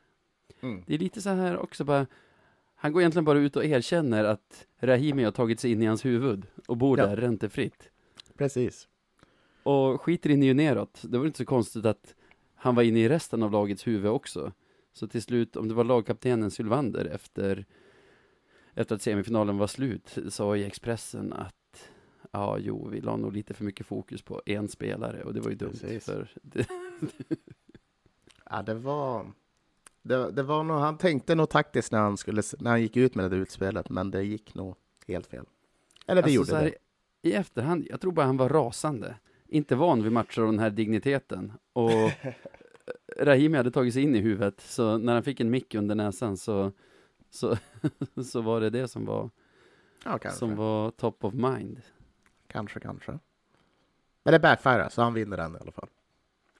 Mm. Det är lite så här också bara. Han går egentligen bara ut och erkänner att Rahimi har tagit sig in i hans huvud och bor Ja. där räntefritt. Precis. Och skiter in ju neråt. Det var inte så konstigt att han var inne i resten av lagets huvud också. Så till slut, om det var lagkaptenen Sylvander efter, efter att semifinalen var slut, sa i Expressen att ja, jo, vi la nog lite för mycket fokus på en spelare och det var ju dumt. Precis. För det, (laughs) Ja, det var... Det, det var nog, han tänkte nog taktiskt när han, skulle, när han gick ut med det där utspelet, men det gick nog helt fel. Eller det Alltså, gjorde här, det. I efterhand, jag tror bara han var rasande. Inte van vid matcher av den här digniteten. Och (laughs) Rahimi hade tagit sig in i huvudet, så när han fick en mick under näsan så, så, (laughs) så var det det som var, Ja, som var top of mind. Kanske, kanske. Men det backfire, så han vinner den i alla fall.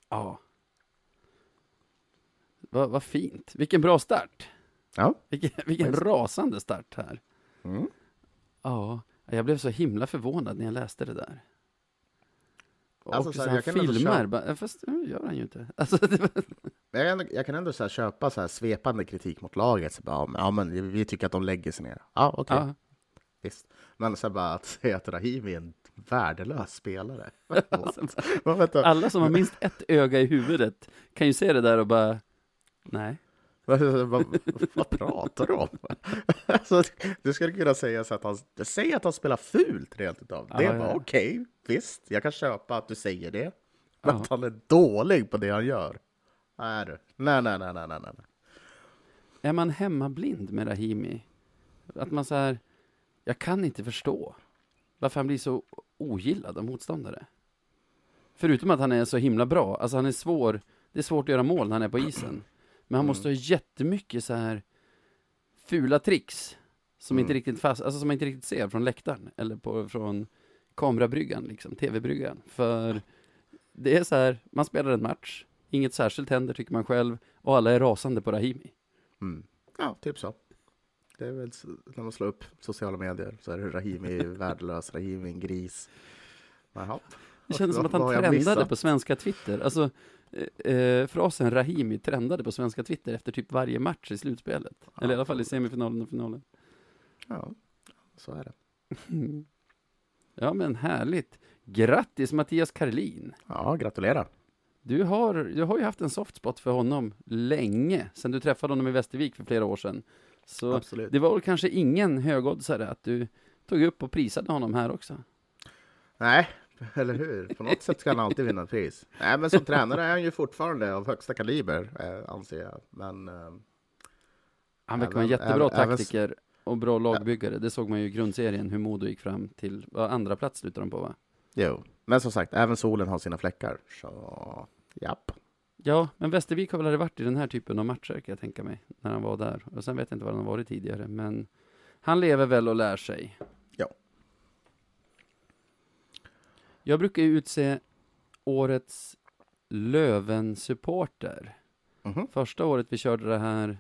Ja. Vad vad fint. Vilken bra start. Ja. Vilken, vilken rasande start här. Mm. Ja, jag blev så himla förvånad när jag läste det där. Och Alltså, så här, jag kan köpa- bara, fast det gör han ju inte. Alltså, var, Jag, kan ändå, jag kan ändå så här köpa så här svepande kritik mot laget. Så bara, ja, men, ja, men vi tycker att de lägger sig ner. Ja, okej. ja. Visst. Men så bara att säga att Rahimi är en värdelös spelare. (laughs) Vänta, Alla som har minst ett öga i huvudet kan ju se det där och bara, nej. vad, vad, vad pratar du om? alltså, du skulle kunna säga så att han, säg att han spelar fult rent utav. Det Ja, är bara ja. okej, visst. Jag kan köpa att du säger det. Men Ja. att han är dålig på det han gör. Nej du. Nej, nej, nej, nej, nej. nej. Är man hemmablind med Rahimi? Att man så här, jag kan inte förstå varför han blir så ogillad av motståndare. Förutom att han är så himla bra, alltså han är svår, det är svårt att göra mål när han är på isen. Men han Mm. måste ha jättemycket så här fula tricks som Mm. inte riktigt fast, alltså som man inte riktigt ser från läktaren eller på, från kamerabryggan, liksom, tv-bryggan. För det är så här, man spelar en match, inget särskilt händer tycker man själv och alla är rasande på Rahimi. Mm. Ja, typ så. Det är väl när man slår upp sociala medier så är det Rahimi är (laughs) värdelös, Rahimi en gris. Jaha. Det kändes som att han trendade på svenska Twitter. Alltså, eh, eh, frasen Rahimi trendade på svenska Twitter efter typ varje match i slutspelet. Ja, Eller i alla fall i semifinalen och finalen. Ja, så är det. Ja, men härligt. Grattis Mattias Karlin. Ja, gratulerar. Du har, du har ju haft en soft spot för honom länge, sedan du träffade honom i Västervik för flera år sedan. Så Absolut. det var väl kanske ingen högoddsare att du tog upp och prisade honom här också. Nej, (laughs) eller hur? På något sätt ska han alltid vinna ett pris. Nej, men som tränare är han ju fortfarande av högsta kaliber, eh, anser jag. Men eh, Han verkar vara en jättebra även- även- taktiker och bra lagbyggare. Det såg man ju i grundserien hur Modo gick fram till, vad, andra plats slutade de på va? jo, men som sagt, även solen har sina fläckar. Så japp. Ja, men Västervik har väl aldrig varit i den här typen av matcher kan jag tänka mig, när han var där. Och sen vet jag inte var han har varit tidigare, men han lever väl och lär sig. Ja. Jag brukar ju utse årets Löven-supporter. Mhm. Första året vi körde det här,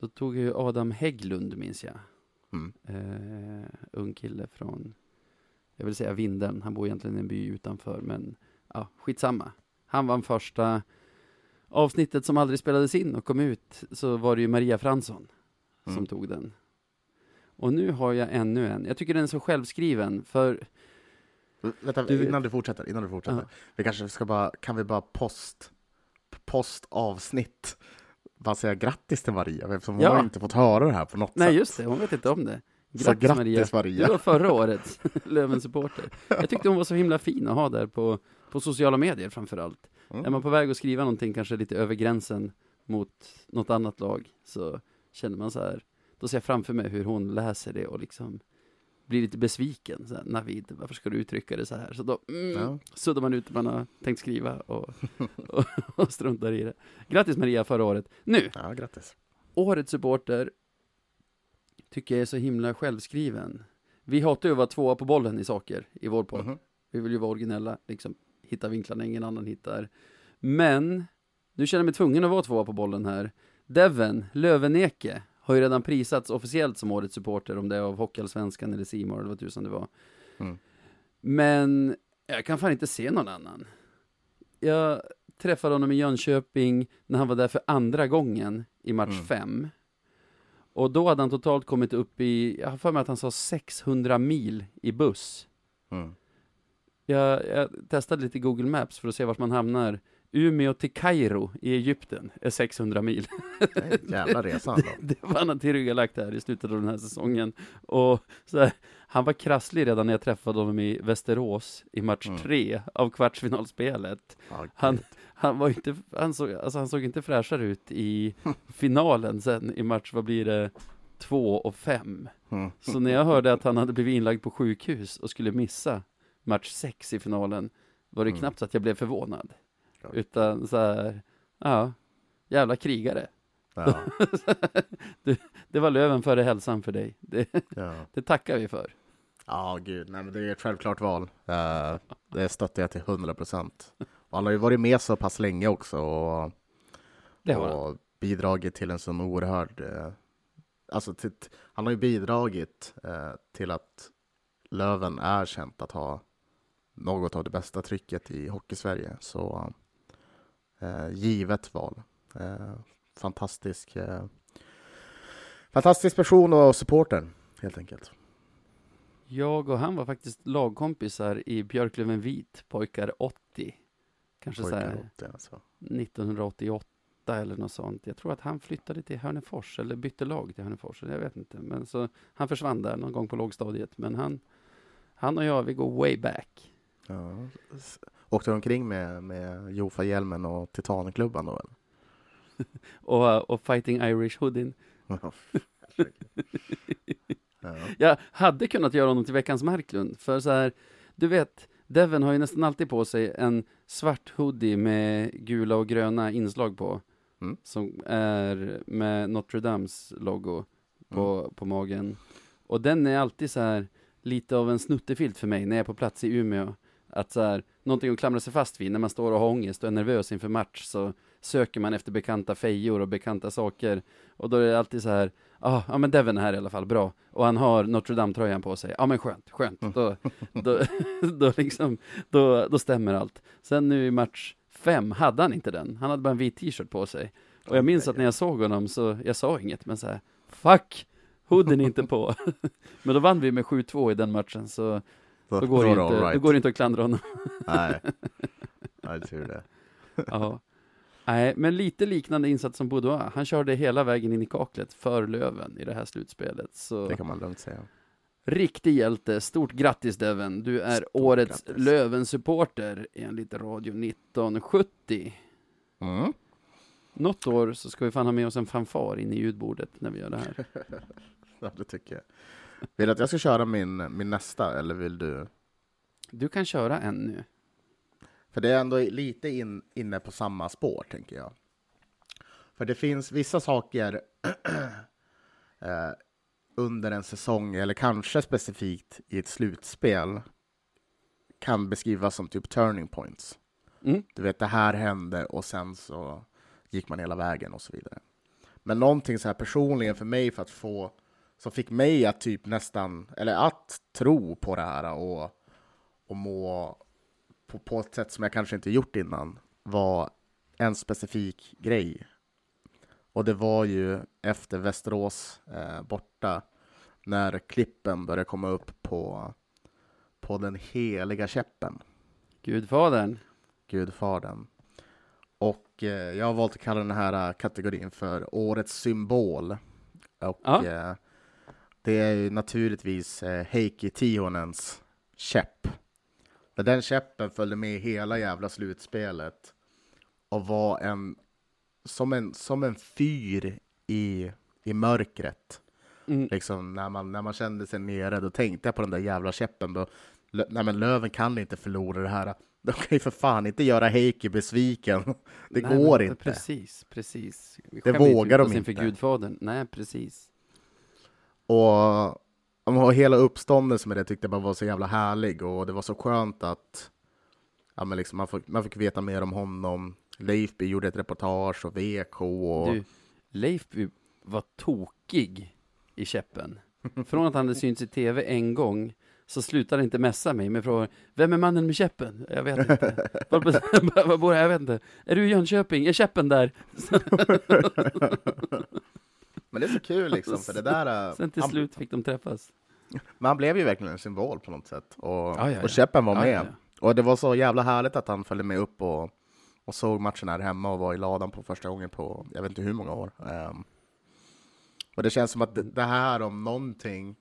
då tog ju Adam Hägglund, minns jag. Mm. Eh, ung kille från, jag vill säga Vindeln, han bor egentligen i en by utanför, men ja, skitsamma. Han vann första avsnittet som aldrig spelades in och kom ut, så var det ju Maria Fransson som Mm. tog den. Och nu har jag ännu en. Jag tycker den är så självskriven, för Vänta, Du- innan du fortsätter, innan du fortsätter. Ja. Vi kanske ska bara, kan vi bara post, post avsnitt bara säga grattis till Maria, eftersom hon Ja. har inte fått höra det här på något nej sätt. just det, hon vet inte om det. Så grattis Maria. Du var förra årets (laughs) Löven-supporter. Jag tyckte hon var så himla fin att ha där på, på sociala medier framför allt. Mm. Är man på väg att skriva någonting kanske lite över gränsen mot något annat lag så känner man så här, då ser jag framför mig hur hon läser det och liksom blir lite besviken. Så här, Navid, varför ska du uttrycka det så här? Så då mm, Ja. suddar man ut det man har tänkt skriva och, (laughs) och, och struntar i det. Grattis Maria förra året. Nu, Ja, grattis. årets supporter tycker jag är så himla självskriven. Vi hatar ju att vara tvåa på bollen i saker i vår podd. Mhm. Vi vill ju vara originella, liksom hitta vinklarna ingen annan hittar. Men, nu känner jag mig tvungen att vara tvåa på bollen här. Devon Löveneke har ju redan prisats officiellt som årets supporter, om det är av Hockeyallsvenskan eller Simor eller vad tusan det var. Mm. Men jag kan fan inte se någon annan. Jag träffade honom i Jönköping när han var där för andra gången i match Mm. fem. Och då hade han totalt kommit upp i, jag har för mig att han sa 600 mil i buss. Mm. Jag, jag testade lite Google Maps för att se vart man hamnar. Umeå till Kairo i Egypten är 600 mil. Det är en jävla resa (laughs) ändå. Det var han tillryggalagt här i slutet av den här säsongen. Och här, han var krasslig redan när jag träffade honom i Västerås i match Mm. tre av kvartsfinalspelet. Ja, Han-. Han var inte, han såg, alltså han såg inte fräschare ut i (laughs) finalen sen i match, vad blir det, två och fem. Mm. Så när jag hörde att han hade blivit inlagd på sjukhus och skulle missa match sex i finalen var det Mm. knappt så att jag blev förvånad. Ja. Utan så här, ja, jävla krigare. Ja, (laughs) Det var löven före hälsan för dig. Det, ja. (laughs) det tackar vi för. ja, gud. Nej, men det är ett självklart val. Uh, det stöttar jag till 100 procent. Han har ju varit med så pass länge också och, Det och bidragit till en sån oerhörd... eh, alltså, till, han har ju bidragit eh, till att Löven är känt att ha något av det bästa trycket i Hockeysverige. Så eh, givet val. Eh, fantastisk, eh, fantastisk person och supporter, helt enkelt. Jag och han var faktiskt lagkompisar i Björklöven Vit, pojkar 80. Kanske så Pojkar åt det, alltså. 1988 eller något sånt. Jag tror att han flyttade till Hörnefors eller bytte lag till Hörnefors. Jag vet inte. Men så han försvann där någon gång på lågstadiet. Men han, han och jag, vi går way back. Ja. Åkte omkring med, med Jofa-hjälmen och Titanklubban då? Eller? (laughs) Och, och Fighting Irish Hoodin. (laughs) ja. Jag hade kunnat göra honom till veckans Marklund. För så här, du vet, Devon har ju nästan alltid på sig en svart hoodie med gula och gröna inslag på. Mm. Som är med Notre Dames logo på, på magen. Och den är alltid så här lite av en snuttefilt för mig när jag är på plats i Umeå. Att så här, någonting att klamra sig fast vid när man står och har ångest och är nervös inför match så söker man efter bekanta fejor och bekanta saker. Och då är det alltid så här, ah, ja men Devon är här i alla fall, bra. Och han har Notre Dame-tröjan på sig, ja men skönt, skönt. Då, då, (laughs) då, liksom, då, då stämmer allt. Sen nu i match fem hade han inte den, han hade bara en vit t-shirt på sig. Och jag minns att när jag såg honom så, jag sa inget, men så här, fuck, hoodien är inte på. (laughs) men då vann vi med 7-2 i den matchen, så då går, det inte, all då right. går det inte att klandra honom. (laughs) Nej, Nej tur det. (laughs) ja. Nej, men lite liknande insats som Boudoir. Han körde hela vägen in i kaklet för Löven i det här slutspelet. Så Det kan man lugnt säga. riktig hjälte. Stort grattis Devon. Du är Stort årets grattis. Löven-supporter enligt Radio 1970. Mm. Något år så ska vi fan ha med oss en fanfar in i ljudbordet när vi gör det här. (laughs) Ja, det tycker jag. Vill du att jag ska köra min, min nästa, eller vill du? Du kan köra en nu. För det är ändå lite in, inne på samma spår, tänker jag. För det finns vissa saker (clears throat) eh, under en säsong, eller kanske specifikt i ett slutspel, kan beskrivas som typ turning points. Mm. Du vet, det här hände och sen så gick man hela vägen och så vidare. Men någonting så här personligen för mig för att få, som fick mig att typ nästan, eller att tro på det här och, och må på, på ett sätt som jag kanske inte gjort innan, var en specifik grej. Och det var ju efter Västerås eh, borta, när klippen började komma upp på, på den heliga käppen. Gudfadern. Gudfadern. Och eh, jag har valt att kalla den här kategorin för Årets symbol. Och Ja. eh, det är ju naturligtvis eh, Heikki Tihonens käpp. För den käppen följde med hela jävla slutspelet och var en som en, som en fyr i, i mörkret. Mm. Liksom när man, när man kände sig nere, då tänkte jag på den där jävla käppen. Då, nej men Löven kan inte förlora det här. De kan ju för fan inte göra Heikki besviken. Det Nej, går inte. Precis, precis. Vi Det inte vågar ut de inte. Gudfadern. Nej, precis. Och, och hela uppståndelsen med det tyckte jag bara var så jävla härlig. Och det var så skönt att ja, men liksom man, fick, man fick veta mer om honom. Leifby gjorde ett reportage och VK. Och, Du, Leifby var tokig i käppen. (laughs) Från att han hade synts i tv en gång så slutade han inte messa mig med frågan Vem är mannen med käppen? Jag vet inte. Var, var, var bor jag? Jag vet inte. Är du i Jönköping? Är käppen där? (laughs) (laughs) Men det är så kul liksom, för det där... äh, Sen till han, slut fick de träffas. Men han blev ju verkligen en symbol på något sätt. Och, Ja, ja, ja. och Käppen var med. ja, ja. Och det var så jävla härligt att han följde med upp och, och såg matchen här hemma och var i ladan på första gången på jag vet inte hur många år. Ehm, och det känns som att det, det här om någonting,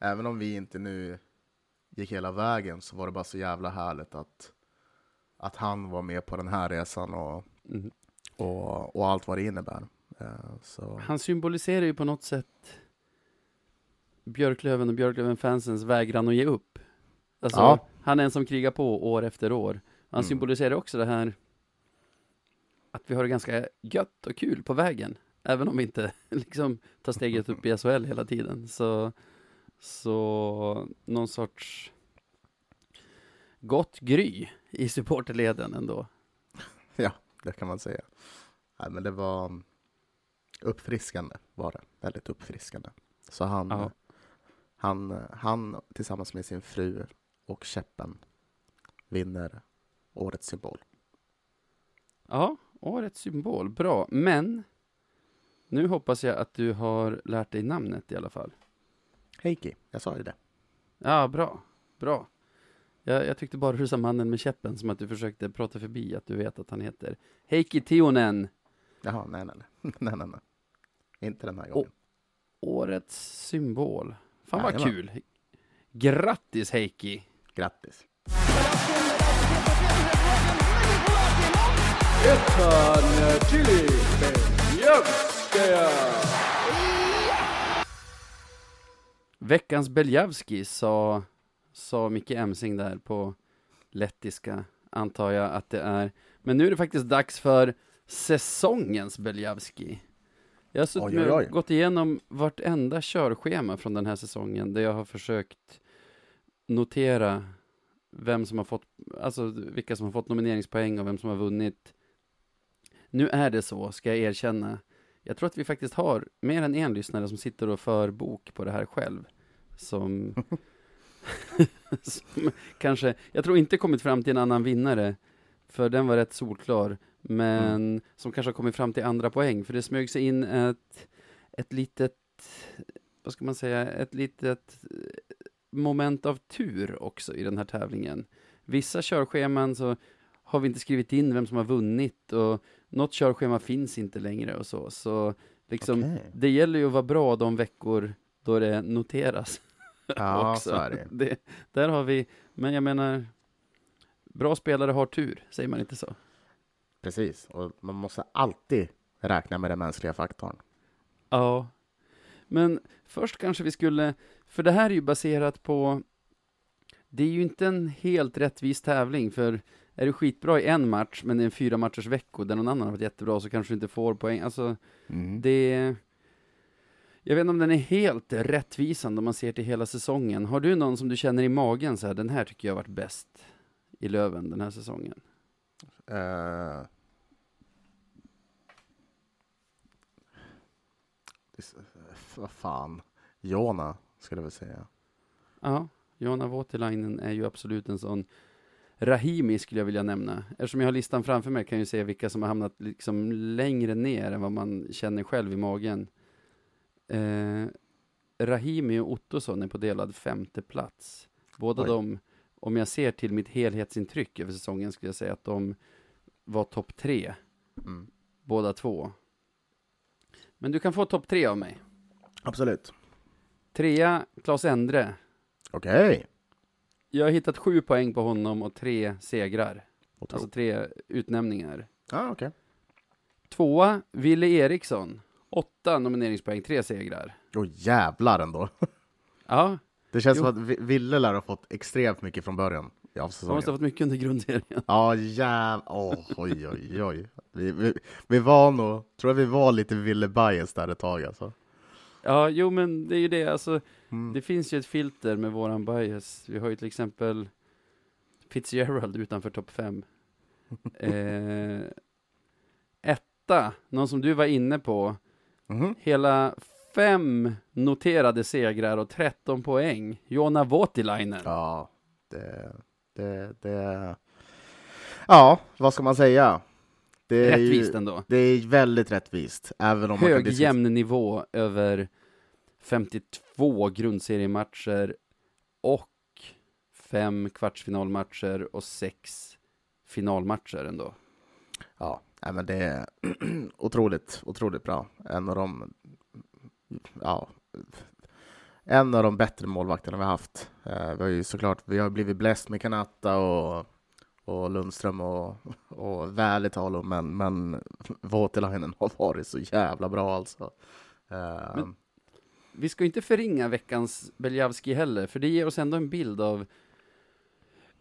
även om vi inte nu gick hela vägen, så var det bara så jävla härligt att, att han var med på den här resan och, Mm. och, och allt vad det innebär. Så. Han symboliserar ju på något sätt Björklöven och Björklöven-fansens vägran att ge upp. Alltså, Ja. han är en som krigar på år efter år. Han Mm. symboliserar också det här att vi har det ganska gött och kul på vägen. Även om vi inte (laughs) liksom tar steget upp i SHL hela tiden. Så, så någon sorts gott gry i supporterleden ändå. Det kan man säga. Nej, men det var uppfriskande, var det. Väldigt uppfriskande. Så han, Ja. han, han tillsammans med sin fru och Käppen vinner årets symbol. Ja, årets symbol. Bra. Men nu hoppas jag att du har lärt dig namnet i alla fall. Heikki, jag sa ju det. Ja, bra. Bra. Jag, jag tyckte bara du sa mannen med käppen, som att du försökte prata förbi att du vet att han heter Heikki Tionen. Jaha, nej, nej, nej. (laughs) nej, nej, nej. Inte den här gången. Årets symbol. Fan vad Jajamän. kul. Grattis Heikki. Grattis! Veckans Beljavski sa, sa Micke Emsing där på lettiska, antar jag att det är. Men nu är det faktiskt dags för säsongens Beljavski. Jag har suttit med och gått igenom vartenda körschema från den här säsongen, där jag har försökt notera vem som har fått, alltså vilka som har fått nomineringspoäng och vem som har vunnit. Nu är det så, ska jag erkänna. Jag tror att vi faktiskt har mer än en lyssnare som sitter och för bok på det här själv. Som, (laughs) (laughs) som kanske, jag tror inte kommit fram till en annan vinnare, för den var rätt solklar. Men som kanske har kommit fram till andra poäng, för det smög sig in ett, ett litet, vad ska man säga, ett litet eh, moment av tur också i den här tävlingen. Vissa körscheman så har vi inte skrivit in vem som har vunnit och något körschema finns inte längre och så. Så liksom, Okej. det gäller ju att vara bra de veckor då det noteras. (laughs) Ja, också. så är det. det. Där har vi, men jag menar, bra spelare har tur, säger man inte så? Precis, och man måste alltid räkna med den mänskliga faktorn. Ja. Men först kanske vi skulle, för det här är ju baserat på, det är ju inte en helt rättvis tävling, för är du skitbra i en match, men en fyra matchers vecko där någon annan har varit jättebra, så kanske du inte får poäng. Alltså, det... Jag vet inte om den är helt rättvisande om man ser till hela säsongen. Har du någon som du känner i magen så här, den här tycker jag har varit bäst i Löven den här säsongen? Eh, det är så- vad fan. Jona, skulle jag väl säga. Ja, Jonna Voutilainen är ju absolut en sån. Rahimi skulle jag vilja nämna. Eftersom jag har listan framför mig kan jag ju se vilka som har hamnat liksom längre ner än vad man känner själv i magen. Eh, Rahimi och Ottosson är på delad femte plats. Båda Oj. de, om jag ser till mitt helhetsintryck över säsongen, skulle jag säga att de var topp tre, Mm. båda två. Men du kan få topp tre av mig. Absolut. Trea, Claes Endre. Okej. Jag har hittat sju poäng på honom och tre segrar. Otro- Alltså tre utnämningar. ah, okej. Tvåa, Ville Eriksson. Åtta nomineringspoäng, tre segrar. Åh jävlar ändå. (laughs) Ja, Det känns Jo. som att Vi- Ville lär ha fått extremt mycket från början av man måste säsongen. ha fått mycket under grundserien. Ja, jäv... Åh, oj, oj, oj. Vi, vi, vi var nog... Tror jag vi var lite Ville bias där ett tag alltså. Ja, jo men det är ju det, alltså Mm. det finns ju ett filter med våran bias. Vi har ju till exempel Fitzgerald utanför topp fem. (laughs) eh, etta, någon som du var inne på, Mhm. hela fem noterade segrar och 13 poäng. Jona Voutilainen. Ja, det, det, det... Ja, vad ska man säga? Det är Rättvist Ju, ändå. det är väldigt rättvist, även om man Hög diskutera- jämn nivå över 52 grundseriematcher och fem kvartsfinalmatcher och sex finalmatcher ändå. Ja, men det är (clears throat) otroligt, otroligt bra. En av de, ja, en av de bättre målvakterna vi har haft. Eh, vi har ju såklart, vi har blivit bläst med Kanata och, och Lundström och, och Välitalo, men, men Voutilainen har varit så jävla bra alltså. Eh, men- Vi ska inte förringa veckans Beljavski heller, för det ger oss ändå en bild av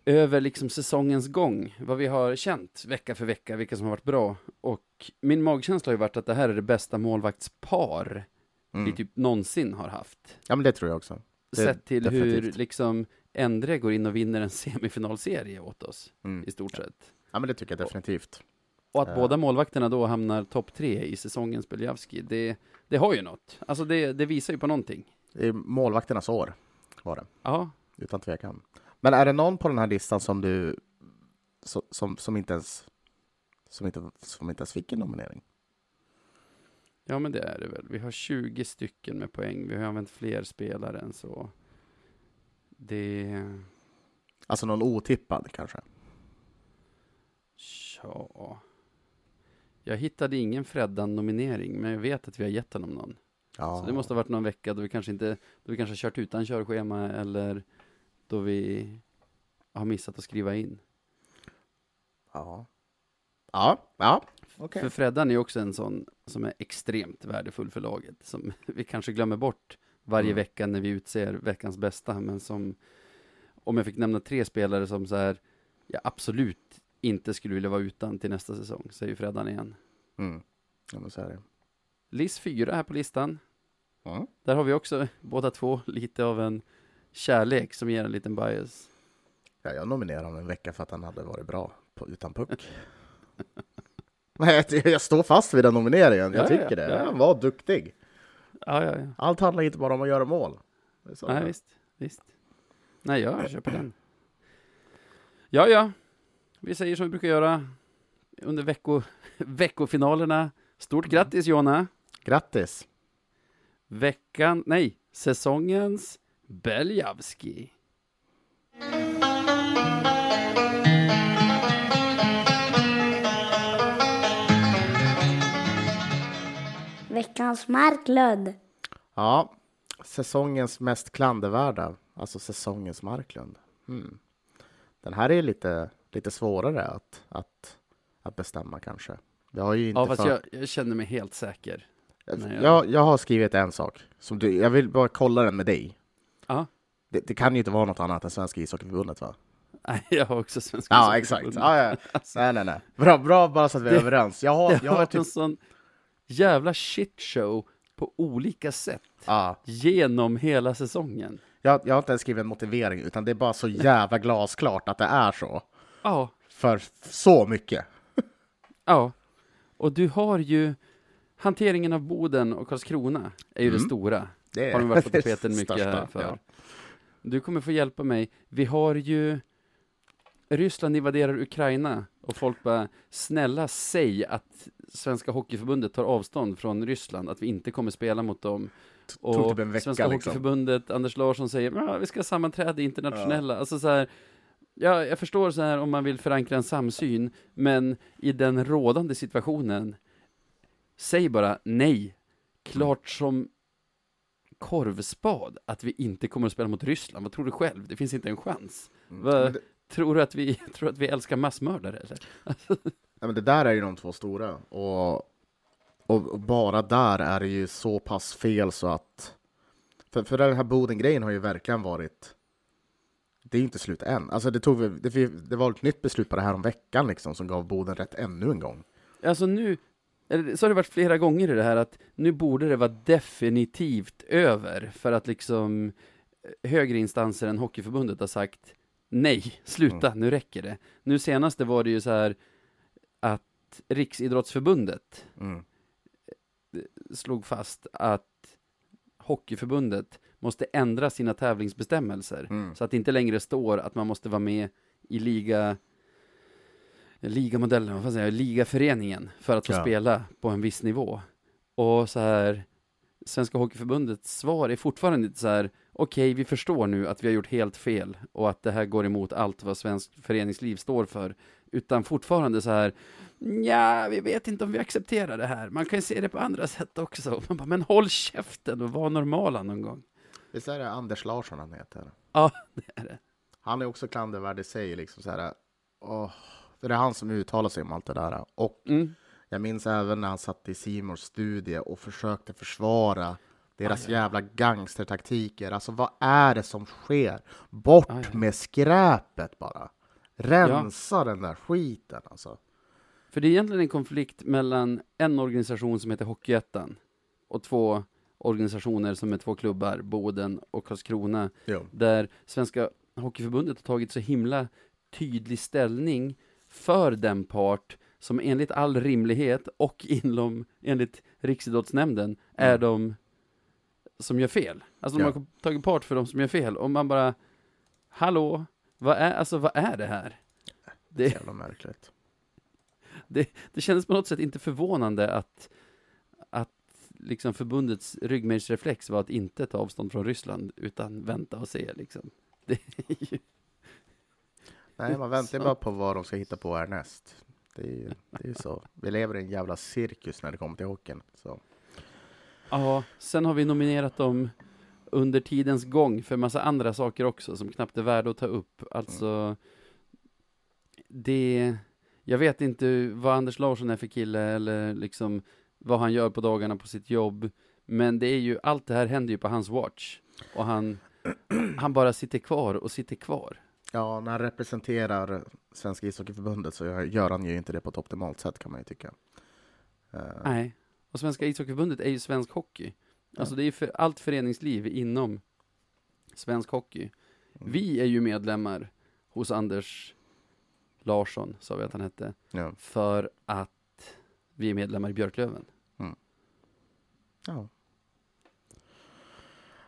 över liksom säsongens gång, vad vi har känt vecka för vecka, vilka som har varit bra. Och min magkänsla har ju varit att det här är det bästa målvaktspar mm. vi typ någonsin har haft. Ja, men det tror jag också. Det- Sett till hur definitivt. liksom Endre går in och vinner en (laughs) semifinalserie åt oss, Mm. i stort sett. Ja, men det tycker jag definitivt. Och att Ja. båda målvakterna då hamnar topp tre i säsongens Beljavski, det, det har ju något. Alltså det, det visar ju på någonting. Det är målvakternas år, var det. Ja, Utan tvekan. Men är det någon på den här listan som du som, som, som inte ens som inte, som inte ens fick en nominering? Ja, men det är det väl. Vi har 20 stycken med poäng. Vi har använt fler spelare än så. Det... Alltså någon otippad kanske? Ja... Jag hittade ingen Freddan-nominering, men jag vet att vi har gett honom någon. Ja. Så det måste ha varit någon vecka då vi kanske inte, då vi kanske har kört utan körschema eller då vi har missat att skriva in. Ja. Ja, ja. Okej. För Freddan är också en sån som är extremt värdefull för laget, som (laughs) vi kanske glömmer bort varje Mm. vecka när vi utser veckans bästa, men som, om jag fick nämna tre spelare som så här, jag absolut inte skulle vilja vara utan till nästa säsong, så är ju Freddan igen. Mm. Ja, men så är det. Liss fyra här på listan. Mm. Där har vi också (laughs) båda två lite av en kärlek som ger en liten bias. Ja, jag nominerade honom en vecka för att han hade varit bra på, utan puck. (laughs) (laughs) Nej, jag, står fast vid den nomineringen. Jag Ja, tycker ja, det. ja. Han var duktig. Allt handlar inte bara om att göra mål. Det. Nej, visst, visst. Nej, jag köper den. Ja, ja. Vi säger som vi brukar göra under vecko, (laughs) veckofinalerna. Stort grattis Jonna! Grattis! Veckan, nej, säsongens Beljavski. Veckans Marklund. Ja, säsongens mest klandervärda, alltså säsongens Marklund. Hmm. Den här är lite, lite svårare att, att, att bestämma kanske. Jag har ju inte Ja, fast för... jag, jag känner mig helt säker. jag, Nej, jag- jag, jag har skrivit en sak. Som du, jag vill bara kolla den med dig. Ja. Det, det kan ju inte vara något annat än Svenska ishockeyförbundet va? Nej, (laughs) jag har också svenska Ja, exakt. Ja, ja. Alltså, Nej, nej, nej. Bra, bra bara så att vi är Det- överens. Jag har, (laughs) jag har typ... en sån jävla shitshow på olika sätt Ja, genom hela säsongen. jag, jag har inte ens skrivit en motivering, utan det är bara så jävla glasklart att det är så. Ja, För så mycket. ja. Och du har ju hanteringen av Boden och Karlskrona är ju det Mm. stora. Det Har de varit på det tapeten mycket största, för. ja. Du kommer få hjälpa mig. Vi har ju Ryssland invaderar Ukraina och folk bara snälla säg att Svenska Hockeyförbundet tar avstånd från Ryssland, att vi inte kommer spela mot dem. tog Och typ vecka, Svenska liksom. Hockeyförbundet, Anders Larsson säger ja, vi ska ha sammanträde internationella. Alltså så här, ja, jag förstår så här om man vill förankra en samsyn, men i den rådande situationen, säg bara nej. Klart som korvspad att vi inte kommer att spela mot Ryssland. Vad tror du själv? Det finns inte en chans. Mm. Det, Tror du att vi, (laughs) tror att vi älskar massmördare eller? (laughs) ja, men det där är ju de två stora. Och Och och bara där är det ju så pass fel så att... För, för den här Boden-grejen har ju verkligen varit... Det är ju inte slut än. Alltså det, tog, det, det var ett nytt beslut på det här om veckan liksom, som gav Boden rätt ännu en gång. Alltså nu, så har det varit flera gånger i det här att nu borde det vara definitivt över för att liksom eh, högre instanser än Hockeyförbundet har sagt nej, sluta, nu räcker det. Nu senaste var det ju så här att Riksidrottsförbundet Mm. slog fast att Hockeyförbundet måste ändra sina tävlingsbestämmelser Mm. så att det inte längre står att man måste vara med i liga ligamodellen, vad får jag säga, ligaföreningen för att få Ja. spela på en viss nivå. Och så här, Svenska Hockeyförbundets svar är fortfarande inte så här, okej, vi förstår nu att vi har gjort helt fel och att det här går emot allt vad svensk föreningsliv står för, utan fortfarande så här, ja, vi vet inte om vi accepterar det här. Man kan ju se det på andra (laughs) sätt också. Man bara, men håll käften och var normala någon gång. Visst är det Anders Larsson han heter? Ja, (laughs) det är det. Han är också klandervärd i sig. Liksom så här, åh, det är han som uttalar sig om allt det där. Och Mm. Jag minns även när han satt i Simors studie och försökte försvara deras jävla gangstertaktiker. Alltså vad är det som sker? Bort Aj, aj. med skräpet bara. Rensa den där skiten alltså. För det är egentligen en konflikt mellan en organisation som heter Hockeyettan och två organisationer som är två klubbar, Boden och Karlskrona, Jo. där Svenska Hockeyförbundet har tagit så himla tydlig ställning för den part som enligt all rimlighet och inom, enligt Riksidrottsnämnden är Mm. de som gör fel. Alltså de Ja. har tagit part för de som gör fel och man bara, hallå, vad är, alltså, vad är det här? Det, Så jävla märkligt. (laughs) det kändes på något sätt inte förvånande att, att liksom förbundets ryggmärgsreflex var att inte ta avstånd från Ryssland, utan vänta och se liksom. (laughs) Det är ju, Nej, man väntar ju Så. bara på vad de ska hitta på härnäst. Det är ju det är så. Vi lever i en jävla cirkus när det kommer till hockeyn. Så. ja, sen har vi nominerat dem under tidens gång för massa andra saker också som knappt är värda att ta upp. Alltså, det, jag vet inte vad Anders Larsson är för kille eller liksom vad han gör på dagarna på sitt jobb. Men det är ju, allt det här händer ju på hans watch. Och han, han bara sitter kvar och sitter kvar. Ja, när han representerar Svenska ishockeyförbundet så gör- han ju inte det på ett optimalt sätt kan man ju tycka. Eh, Nej. Och Svenska ishockeyförbundet är ju svensk hockey. Alltså det är ju för allt föreningsliv inom svensk hockey. Vi är ju medlemmar hos Anders Larsson, sa vi att han hette, Ja. för att vi är medlemmar i Björklöven. Ja.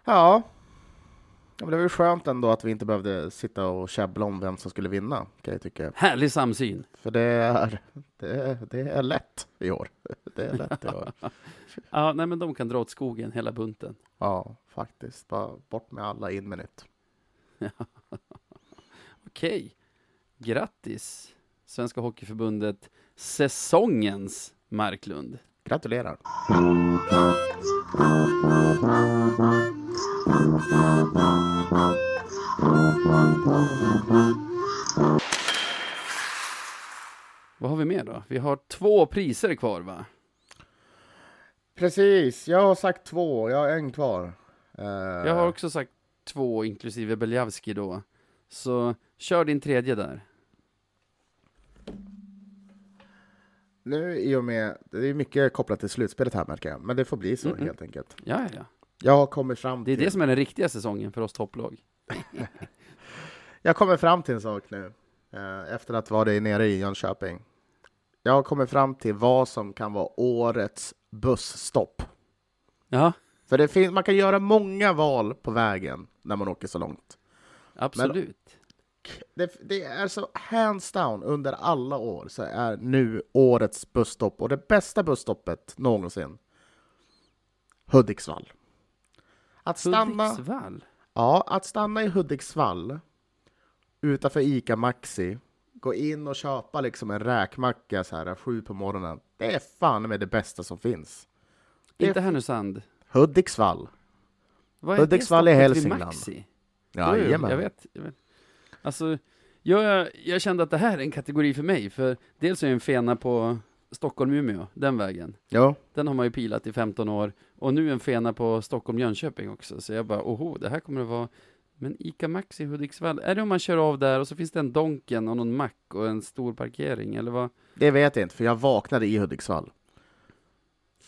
Ja. Ja, men det var ju skönt ändå att vi inte behövde sitta och käbbla om vem som skulle vinna, kan jag tycka. Härlig samsyn! För det är, det är, det är lätt i år. Det är lätt i år. (laughs) Ja, nej men de kan dra åt skogen, hela bunten. Ja, faktiskt. Bara bort med alla, in med nytt. (laughs) Okej. Grattis, Svenska Hockeyförbundet, säsongens Marklund. Gratulerar! (laughs) Vad har vi mer då? Vi har två priser kvar va? Precis, jag har sagt två, jag har en kvar. Eh, Jag har också sagt två, inklusive Beljavski då. Så kör din tredje där. Nu i och med, det är mycket kopplat till slutspelet här märker jag, men det får bli så Mm, mm. helt enkelt. Ja, ja. Jag har kommit fram Det är till, det som är den riktiga säsongen för oss topplag. (laughs) jag kommer fram till en sak nu, eh, efter att vara nere i Jönköping. Jag har kommit fram till vad som kan vara årets busstopp. Ja, För det finns, man kan göra många val på vägen när man åker så långt. absolut. Det, det är så hands down under alla år så är nu årets busstopp och det bästa busstoppet någonsin Hudiksvall. Att stanna, Hudiksvall. ja, att stanna i Hudiksvall utanför Ica Maxi, gå in och köpa liksom en räkmacka så här sju på morgonen. Det är fan med det bästa som finns. Det är Inte Härnösand. Hudiksvall. Vad Hudiksvall i Hälsingland. Maxi? Jo, jag vet, jag vet. Alltså, jag, jag kände att det här är en kategori för mig, för dels är jag en fena på Stockholm-Umeå, den vägen. Ja, Den har man ju pilat i 15 år. Och nu en fena på Stockholm-Jönköping också. Så jag bara, oho, det här kommer att vara... Men Ica Maxi Hudiksvall, är det om man kör av där och så finns det en Donken och någon mack och en stor parkering, eller vad? det vet jag inte, för jag vaknade i Hudiksvall.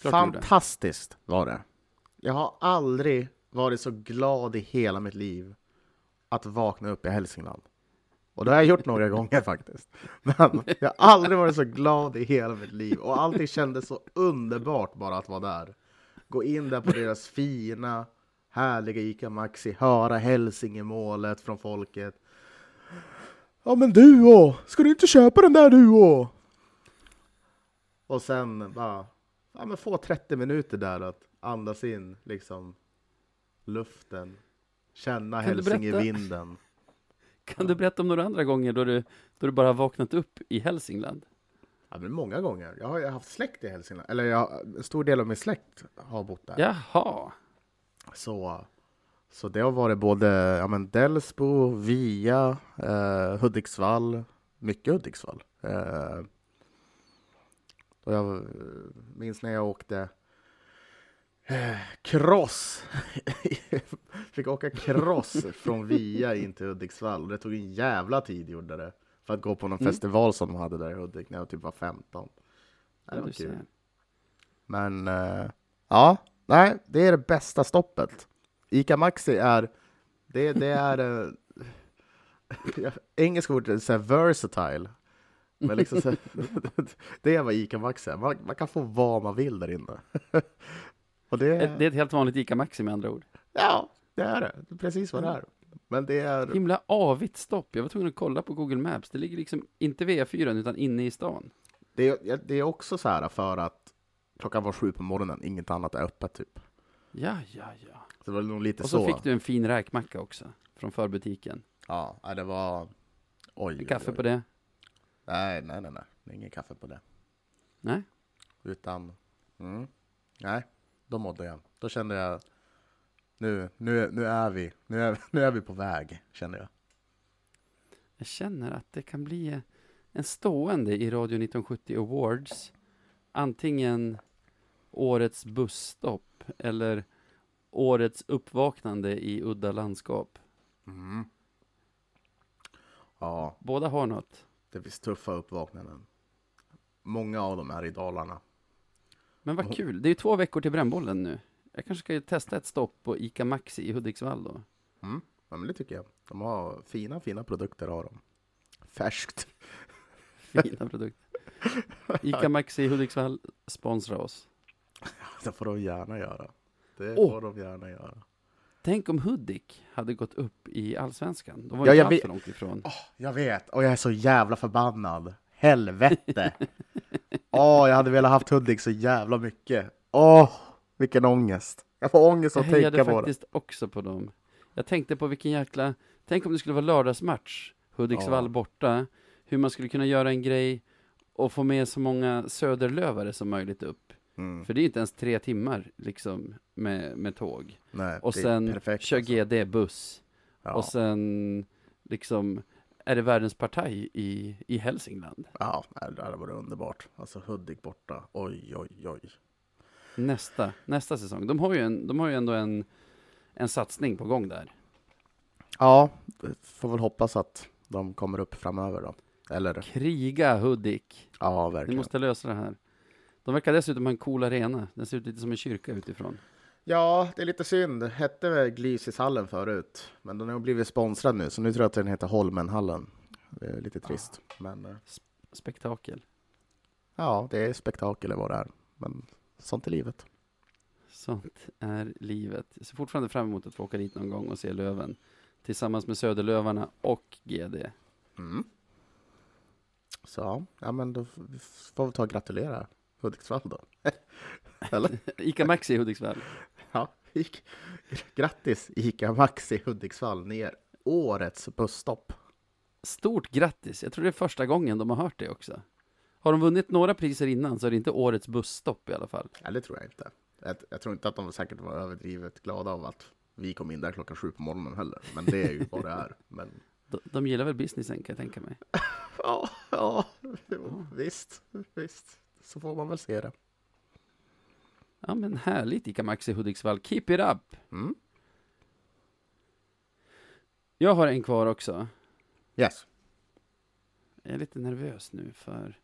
Klart. Fantastiskt var det. Jag har aldrig varit så glad i hela mitt liv att vakna upp i Hälsingland. Och det har jag gjort några gånger (laughs) faktiskt. Men jag har aldrig varit så glad i hela mitt liv. Och allting kändes så underbart bara att vara där. Gå in där på deras (laughs) fina, härliga ICA Maxi, höra Hälsingemålet från folket. Ja men du å, ska du inte köpa den där du å? Och sen bara, ja men få 30 minuter där att andas in liksom luften, känna? Hälsingevinden. Kan du berätta om några andra gånger då du, då du bara vaknat upp i Hälsingland? Ja, men många gånger. Jag har ju haft släkt i Hälsingland. Eller jag, en stor del av min släkt har bott där. Jaha, Så, så det har varit både ja, men Delsbo, Via, eh, Hudiksvall. Mycket Hudiksvall. Eh, och jag minns när jag åkte eh, cross. (laughs) Fick åka cross från Via in till Hudiksvall. Det tog en jävla tid gjorde det. För att gå på någon Mm. festival som de hade där i Hudik när jag typ var 15. Det var kul. ser. Men eh, ja, nej, det är det bästa stoppet. Ica Maxi är, det, det är, uh, (laughs) engelska ordet är versatile. Men liksom så, (laughs) det är vad Ica Maxi är. Man, man kan få vad man vill där inne. (laughs) Och det, Ett- Det är ett helt vanligt Ica Maxi med andra ord. ja, det är det. Det är precis vad det är. Men det är, Himla avigt stopp. Jag var tvungen att kolla på Google Maps. Det ligger liksom inte vid E4 utan inne i stan. det, är, det är också så här för att klockan var sju på morgonen, inget annat är öppet typ. Ja, ja, ja. Så det var nog lite Och så så. fick du en fin räkmacka också. Från förbutiken. Ja, det var... Oj, oj, Kaffe oj. på det? Nej, nej, nej, nej. Det är ingen kaffe på det. Nej? Utan, mm, nej, då mådde jag. Då kände jag, nu, nu, nu är vi, nu är, (laughs) nu är vi på väg, kände jag. Jag känner att det kan bli en stående i Radio 1970 Awards. Antingen årets busstopp eller årets uppvaknande i udda landskap. Mm. Ja, Båda har något. det finns tuffa uppvaknanden. Många av dem är i Dalarna. Men vad kul, det är ju två veckor till brännbollen nu. Jag kanske ska testa ett stopp på Ica Maxi i Hudiksvall då. Mm. Ja, men det tycker jag. De har fina, fina produkter har de. Färskt. Fina produkter. (laughs) Ica Maxi i Hudiksvall, sponsra oss. (laughs) Det får de gärna göra. Det Åh. får de gärna göra. Tänk om Hudik hade gått upp i Allsvenskan. De var Ja, inte jag alls vet- för långt ifrån. Jag vet, och jag är så jävla förbannad. Helvete! (laughs) Åh, jag hade velat haft Hudik så jävla mycket. Åh, vilken ångest. Jag får ångest Jag att tänka på det. faktiskt också på dem. Jag tänkte på vilken jäkla... Tänk om det skulle vara lördagsmatch, Hudiksvall Ja. borta. Hur man skulle kunna göra en grej och få med så många söderlövare som möjligt upp. Mm. För det är inte ens tre timmar liksom med, med tåg. Nej, Och sen perfekt, kör alltså. GD buss. Ja. Och sen liksom är det världens partaj i, i Hälsingland. Ja, det hade varit underbart. Alltså Hudik borta. Oj, oj, oj. Nästa, nästa säsong. De har ju, en, de har ju ändå en, en satsning på gång där. Ja, får väl hoppas att de kommer upp framöver då. Eller, Kriga Hudik. ja, Vi verkligen. måste lösa det här. De verkar dessutom ha en cool arena. Den ser ut lite som en kyrka utifrån. Ja, det är lite synd. Hette väl Glycishallen förut, men den har blivit sponsrad nu, så nu tror jag att den heter Holmenhallen. Det är lite trist, men eh, Spektakel. ja, det är spektakel vad det är. Men sånt är livet. Sånt är livet. Jag ser fortfarande fram emot att få åka dit någon gång och se Löven. Tillsammans med Söderlövarna och GD. Mm. Så, ja men då får vi ta och gratulera Hudiksvall då. (laughs) Eller? (laughs) Ica Maxi i Hudiksvall. Ja, grattis Ica Maxi Hudiksvall ner årets busstopp. Stort grattis! Jag tror det är första gången de har hört det också. Har de vunnit några priser innan så är det inte årets busstopp i alla fall. Ja, det tror jag inte. Jag, jag tror inte att de säkert var överdrivet glada av att vi kom in där klockan sju på morgonen heller. Men det är ju vad det är. Men (laughs) De, de gillar väl businessen kan jag tänka mig. (laughs) ja, ja, jo, visst, visst. så får man väl se det. Ja men härligt Ica Maxi Hudiksvall. Keep it up! Mm. Jag har en kvar också. Yes. Jag är lite nervös nu för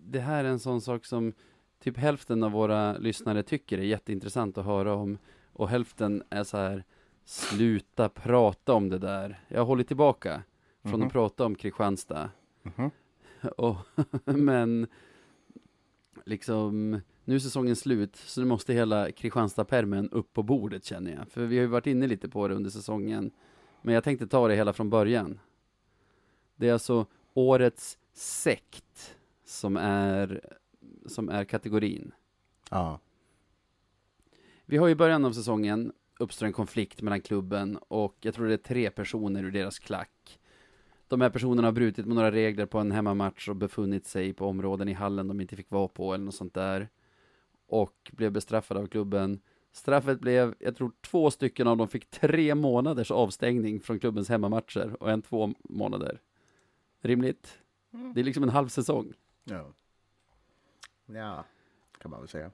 det här är en sån sak som typ hälften av våra lyssnare tycker är jätteintressant att höra om och hälften är så här sluta prata om det där. Jag håller tillbaka från Mhm. att prata om Kristianstad. Mhm. (laughs) Och, men liksom nu är säsongen slut så nu måste hela Kristianstad-permen upp på bordet känner jag. För vi har ju varit inne lite på det under säsongen. Men jag tänkte ta det hela från början. Det är alltså årets sekt som är, som är kategorin. Ja. Vi har i början av säsongen uppstår en konflikt mellan klubben och jag tror det är tre personer ur deras klack. De här personerna har brutit mot några regler på en hemmamatch och befunnit sig på områden i hallen de inte fick vara på eller något sånt där. Och blev bestraffade av klubben. Straffet blev, jag tror två stycken av dem fick tre månaders avstängning från klubbens hemmamatcher och en två månader. Rimligt? Det är liksom en halv säsong. Ja. Ja, kan man väl säga.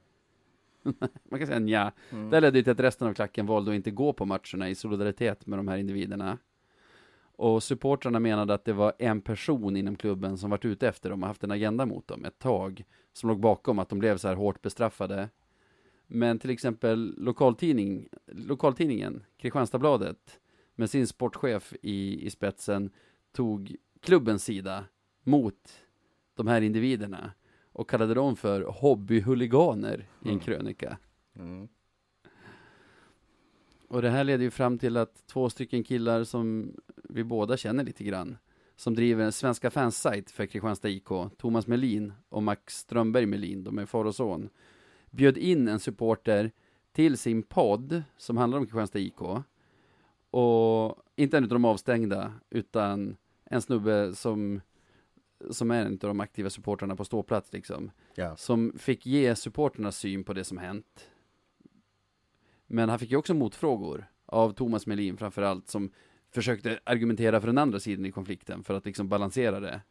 (laughs) Man kan säga nja. Mm. Det ledde till att resten av klacken valde att inte gå på matcherna i solidaritet med de här individerna. Och supportrarna menade att det var en person inom klubben som varit ute efter dem och haft en agenda mot dem ett tag. Som låg bakom att de blev så här hårt bestraffade. Men till exempel lokaltidning, lokaltidningen, Kristianstadsbladet, med sin sportchef i, i spetsen, tog klubbens sida mot de här individerna och kallade dem för hobbyhuliganer i en Mm. krönika. Mm. Och det här leder ju fram till att två stycken killar som vi båda känner lite grann, som driver en svenska fansajt för Kristianstad IK, Thomas Melin och Max Strömberg Melin, de är far och son, bjöd in en supporter till sin podd som handlar om Kristianstad IK. Och inte en av de avstängda, utan en snubbe som, som är en av de aktiva supportrarna på ståplats liksom Ja. som fick ge supporternas syn på det som hänt. Men han fick ju också motfrågor av Thomas Melin framförallt som försökte argumentera för den andra sidan i konflikten för att liksom balansera det.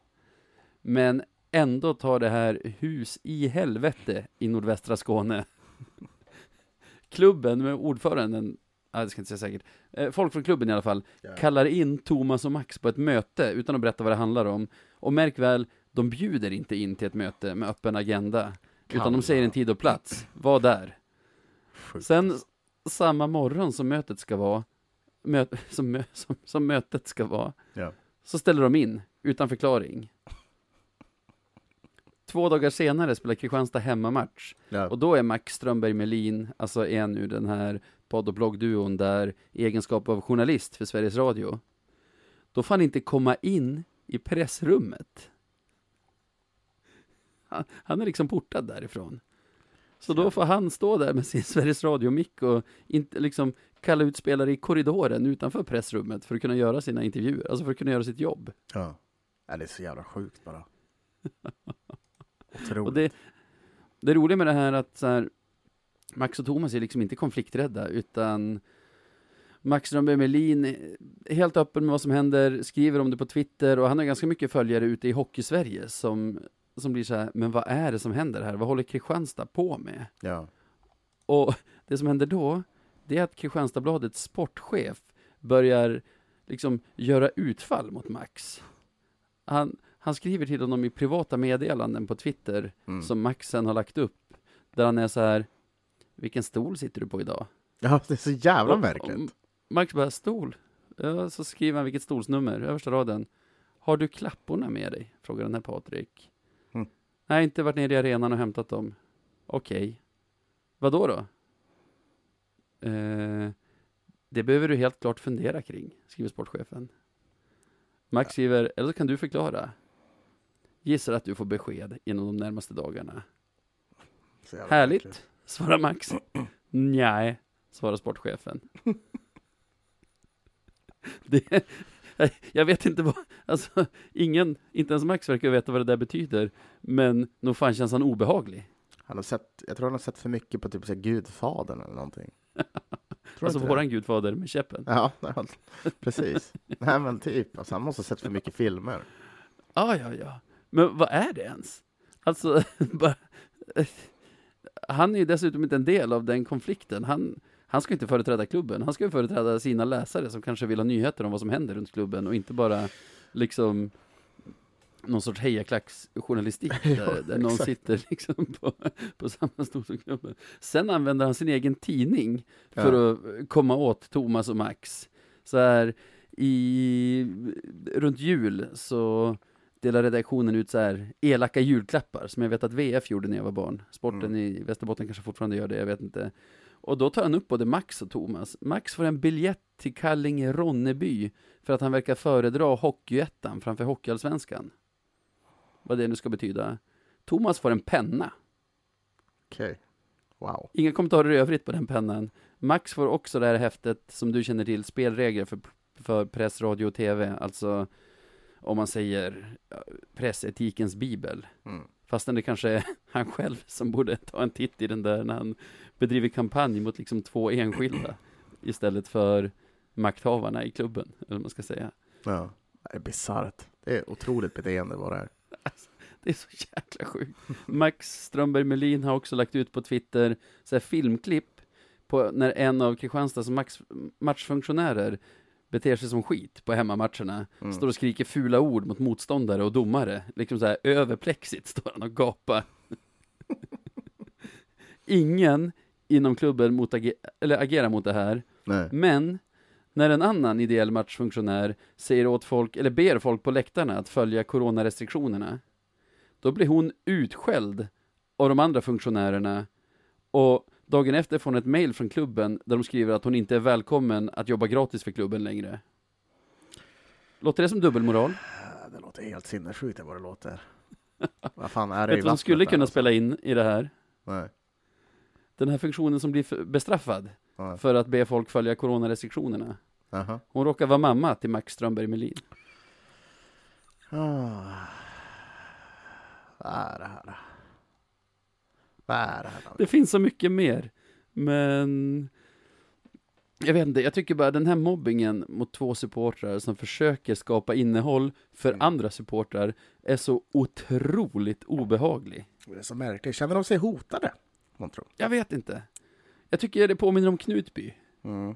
Men ändå tar det här hus i helvete i nordvästra Skåne. (laughs) Klubben med ordföranden, ja, det ska jag inte säga säkert, eh, folk från klubben i alla fall, Ja. kallar in Thomas och Max på ett möte utan att berätta vad det handlar om. Och märk väl, de bjuder inte in till ett möte med öppen agenda. Utan de säger en tid och plats. Var där. Sen samma morgon som mötet ska vara, mö, (laughs) som, mö, som, som mötet ska vara, Ja. så ställer de in utan förklaring. Två dagar senare spelar Kristianstad hemmamatch. Ja. Och då är Max Strömberg Melin, alltså en ur den här podd och bloggduon där i egenskap av journalist för Sveriges Radio. Då får han inte komma in i pressrummet. Han, han är liksom portad därifrån. Så då får han stå där med sin (laughs) Sveriges Radio-mick och inte liksom kalla ut spelare i korridoren utanför pressrummet för att kunna göra sina intervjuer, alltså för att kunna göra sitt jobb. ja. ja. Det är så jävla sjukt bara. (laughs) Otroligt. Och det, det roliga med det här är att så här, Max och Thomas är liksom inte konflikträdda, utan Max Strömberg Melin helt öppen med vad som händer, skriver om det på Twitter och han har ganska mycket följare ute i Hockeysverige som, som blir så här, men vad är det som händer här? Vad håller Kristianstad på med? Ja. Och det som händer då, det är att Kristianstadsbladets sportchef börjar liksom göra utfall mot Max. Han, han skriver till honom i privata meddelanden på Twitter Mm. som Max sen har lagt upp, där han är så här, vilken stol sitter du på idag? ja, det är så jävla märkligt. Max bara, stol? Ja, så skriver han vilket stolsnummer, översta raden. Har du klapporna med dig? Frågar den här Patrik. Mm. Nej, inte varit nere i arenan och hämtat dem. Okej. Vad då då? Eh, det behöver du helt klart fundera kring, skriver sportchefen. Max skriver, eller så kan du förklara. Gissar att du får besked inom de närmaste dagarna. Härligt, svarar Max. (clears throat) Nej, svarar sportchefen. (laughs) (laughs) Det, jag vet inte vad, alltså ingen, inte ens Max verkar veta vad det där betyder. Men nog fan känns han obehaglig. Han har sett, jag tror han har sett för mycket på typ så här Gudfadern eller någonting. (laughs) Tror alltså det? våran gudfader med käppen. Ja, (laughs) ja, precis. Nej men typ, alltså, han måste ha sett för mycket filmer. Ja, ja, ja. Men vad är det ens? Alltså, bara, han är ju dessutom inte en del av den konflikten. Han, han ska inte företräda klubben, han ska företräda sina läsare som kanske vill ha nyheter om vad som händer runt klubben och inte bara liksom någon sorts hejaklacksjournalistik (laughs) där, där någon sitter liksom på, på samma stol som klubben. Sen använder han sin egen tidning för Ja. att komma åt Thomas och Max. Så här, i, runt jul så delar redaktionen ut så här elaka julklappar som jag vet att VF gjorde när jag var barn. Sporten Mm. i Västerbotten kanske fortfarande gör det, jag vet inte. Och då tar han upp både Max och Thomas. Max får en biljett till Kallinge-Ronneby för att han verkar föredra Hockeyettan framför Hockeyallsvenskan. Vad det nu ska betyda. Thomas får en penna. Okej. Wow. Inga kommentarer i övrigt på den pennan. Max får också det här häftet som du känner till, spelregler för, för press, radio och tv. Alltså, om man säger ja, pressetikens bibel. Mm. Fastän det kanske är (laughs) han själv som borde ta en titt i den där när han bedriver kampanj mot liksom två enskilda (clears throat) istället för makthavarna i klubben, eller vad man ska säga. Ja. Det är bisarrt. Det är otroligt beteende vad det är. (laughs) Det är så jäkla sjukt. Max Strömberg Melin har också lagt ut på Twitter så här filmklipp på när en av Kristianstads matchfunktionärer beter sig som skit på hemmamatcherna. Mm. Står och skriker fula ord mot motståndare och domare. Liksom så här över plexit står han och gapar. (laughs) Ingen inom klubben mot eller agerar mot det här. Nej. Men när en annan ideell matchfunktionär säger åt folk, eller ber folk på läktarna att följa coronarestriktionerna, då blir hon utskälld av de andra funktionärerna och dagen efter får hon ett mail från klubben där de skriver att hon inte är välkommen att jobba gratis för klubben längre. Låter det som dubbelmoral? (sighs) Det låter helt sinnessjukt vad det låter. (laughs) vad fan är det Vet i du vad vattnet skulle kunna alltså? spela in i det här? Nej. Den här funktionen som blir bestraffad Ja. för att be folk följa coronarestriktionerna. Jaha. Hon råkar vara mamma till Max Strömberg Melin. Ah. Är det här? Vad är det här? Det finns så mycket mer. Men jag vet inte, jag tycker bara den här mobbingen mot två supportrar som försöker skapa innehåll för Mm. andra supportrar är så otroligt obehaglig. Det är så märkligt. Känner de sig hotade? Man tror. Jag vet inte. Jag tycker det påminner om Knutby. Mm.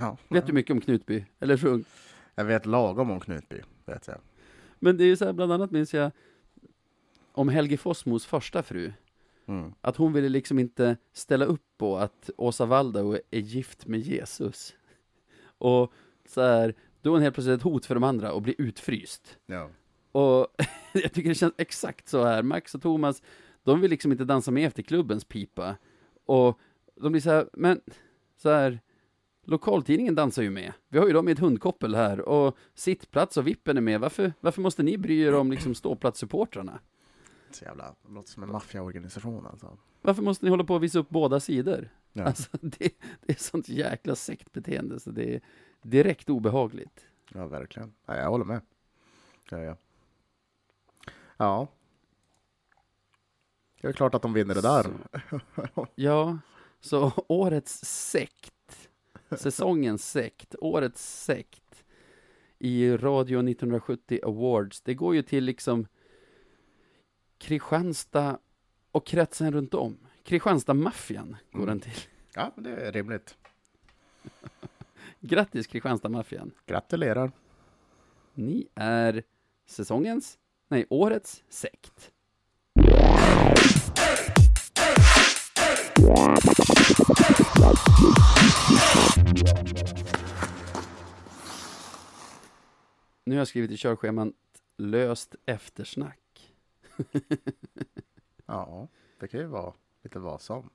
Ja. Vet du mycket om Knutby? Eller så ung? Jag vet lagom om Knutby, vet jag. Men det är ju så här, bland annat minns jag om Helge Fossmos första fru. Mm. Att hon ville liksom inte ställa upp på att Åsa Waldau är gift med Jesus. (laughs) Och så här, då är hon helt plötsligt ett hot för de andra och blir utfryst. Ja. Och (laughs) jag tycker det känns exakt så här. Max och Thomas, de vill liksom inte dansa med efter klubbens pipa. Och de blir så här, men så här, lokaltidningen dansar ju med. Vi har ju dem i ett hundkoppel här och sittplats och vippen är med. Varför, varför måste ni bry er om liksom ståplatssupportrarna? Så jävla, låter som en maffiaorganisation alltså. Varför måste ni hålla på och visa upp båda sidor? Ja. Alltså, det, det är sånt jäkla sektbeteende så det är direkt obehagligt. Ja, verkligen. Ja, jag håller med. Ja, ja. ja. Det är klart att de vinner det där. Ja, så årets sekt, säsongens sekt, årets sekt i Radio 1970 Awards, det går ju till liksom Kristianstad och kretsen runt om. Kristianstad-maffian går Mm. den till. Ja, det är rimligt. Grattis Kristianstad-maffian. Gratulerar. Ni är säsongens, nej, årets sekt. Nu har jag skrivit i körschemat löst eftersnack. (laughs) Ja, det kan ju vara lite vad som.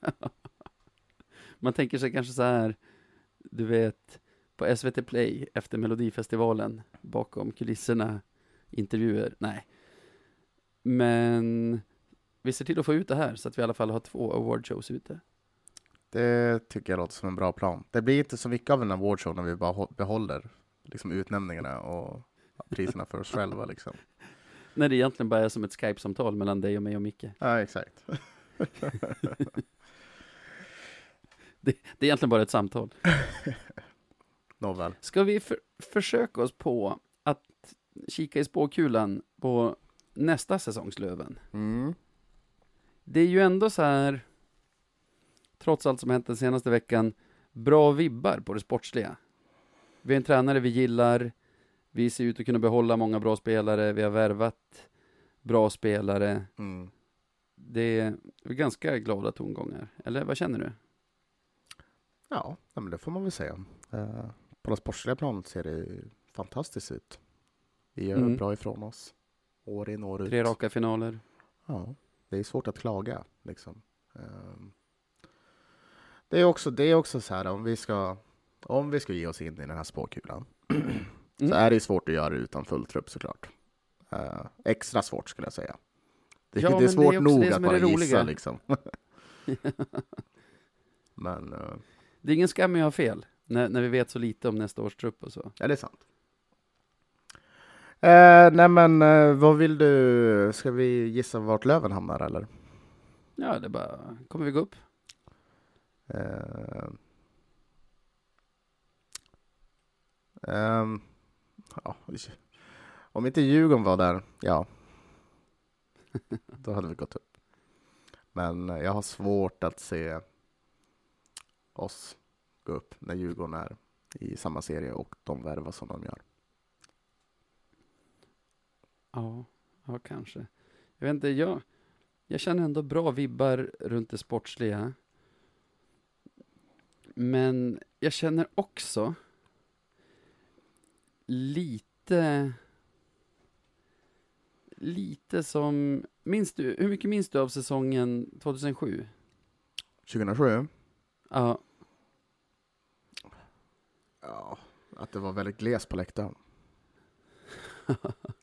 (laughs) Man tänker sig kanske så här, du vet, på SVT Play efter Melodifestivalen, bakom kulisserna, intervjuer. Nej. Men vi ser till att få ut det här så att vi i alla fall har två awardshows ute. Det tycker jag låter som en bra plan. Det blir inte så mycket av en awardshow när vi bara hå- behåller liksom, utnämningarna och priserna för oss själva. Liksom. När det egentligen bara är som ett Skype-samtal mellan dig och mig och Micke. Ja, exakt. (laughs) Det, det är egentligen bara ett samtal. (laughs) Nåväl. Ska vi för, försöka oss på att kika i spåkulan på nästa säsongs Löven. Mm. Det är ju ändå så här, trots allt som hänt den senaste veckan, bra vibbar på det sportsliga. Vi har en tränare vi gillar, vi ser ut att kunna behålla många bra spelare, vi har värvat bra spelare. Mm. Det är ganska glada tongångar. Eller vad känner du? Ja, men det får man väl säga. Eh, på det sportsliga planet ser det fantastiskt ut. Vi gör Mm. bra ifrån oss. År in, år ut. Tre raka finaler. Ja, det är svårt att klaga liksom. Ehm, Det är också, det är också så här om vi ska, om vi ska ge oss in i den här spåkulan (clears throat) så Mm. är det svårt att göra det utan full trupp såklart. Eh, extra svårt skulle jag säga. Det, Ja, det är det är svårt nog det att bara gissa liksom. (laughs) Men, eh, Det är ingen skam att ha fel, när, när vi vet så lite om nästa års trupp och så. ja det är sant. Eh, nej men eh, vad vill du, ska vi gissa vart Löven hamnar eller? Ja, det är bara, kommer vi gå upp? Ehm, ja, om inte Djurgården var där, ja. (laughs) Då hade vi gått upp. Men eh, jag har svårt att se oss gå upp när Djurgården är i samma serie och de värvar som de gör. Ja, ja kanske. Jag vet inte, jag, jag känner ändå bra vibbar runt det sportsliga. Men jag känner också lite lite som, minns du, hur mycket minns du av säsongen 2007? 2007? Ja, Ja, att det var väldigt gles på läktaren. (laughs)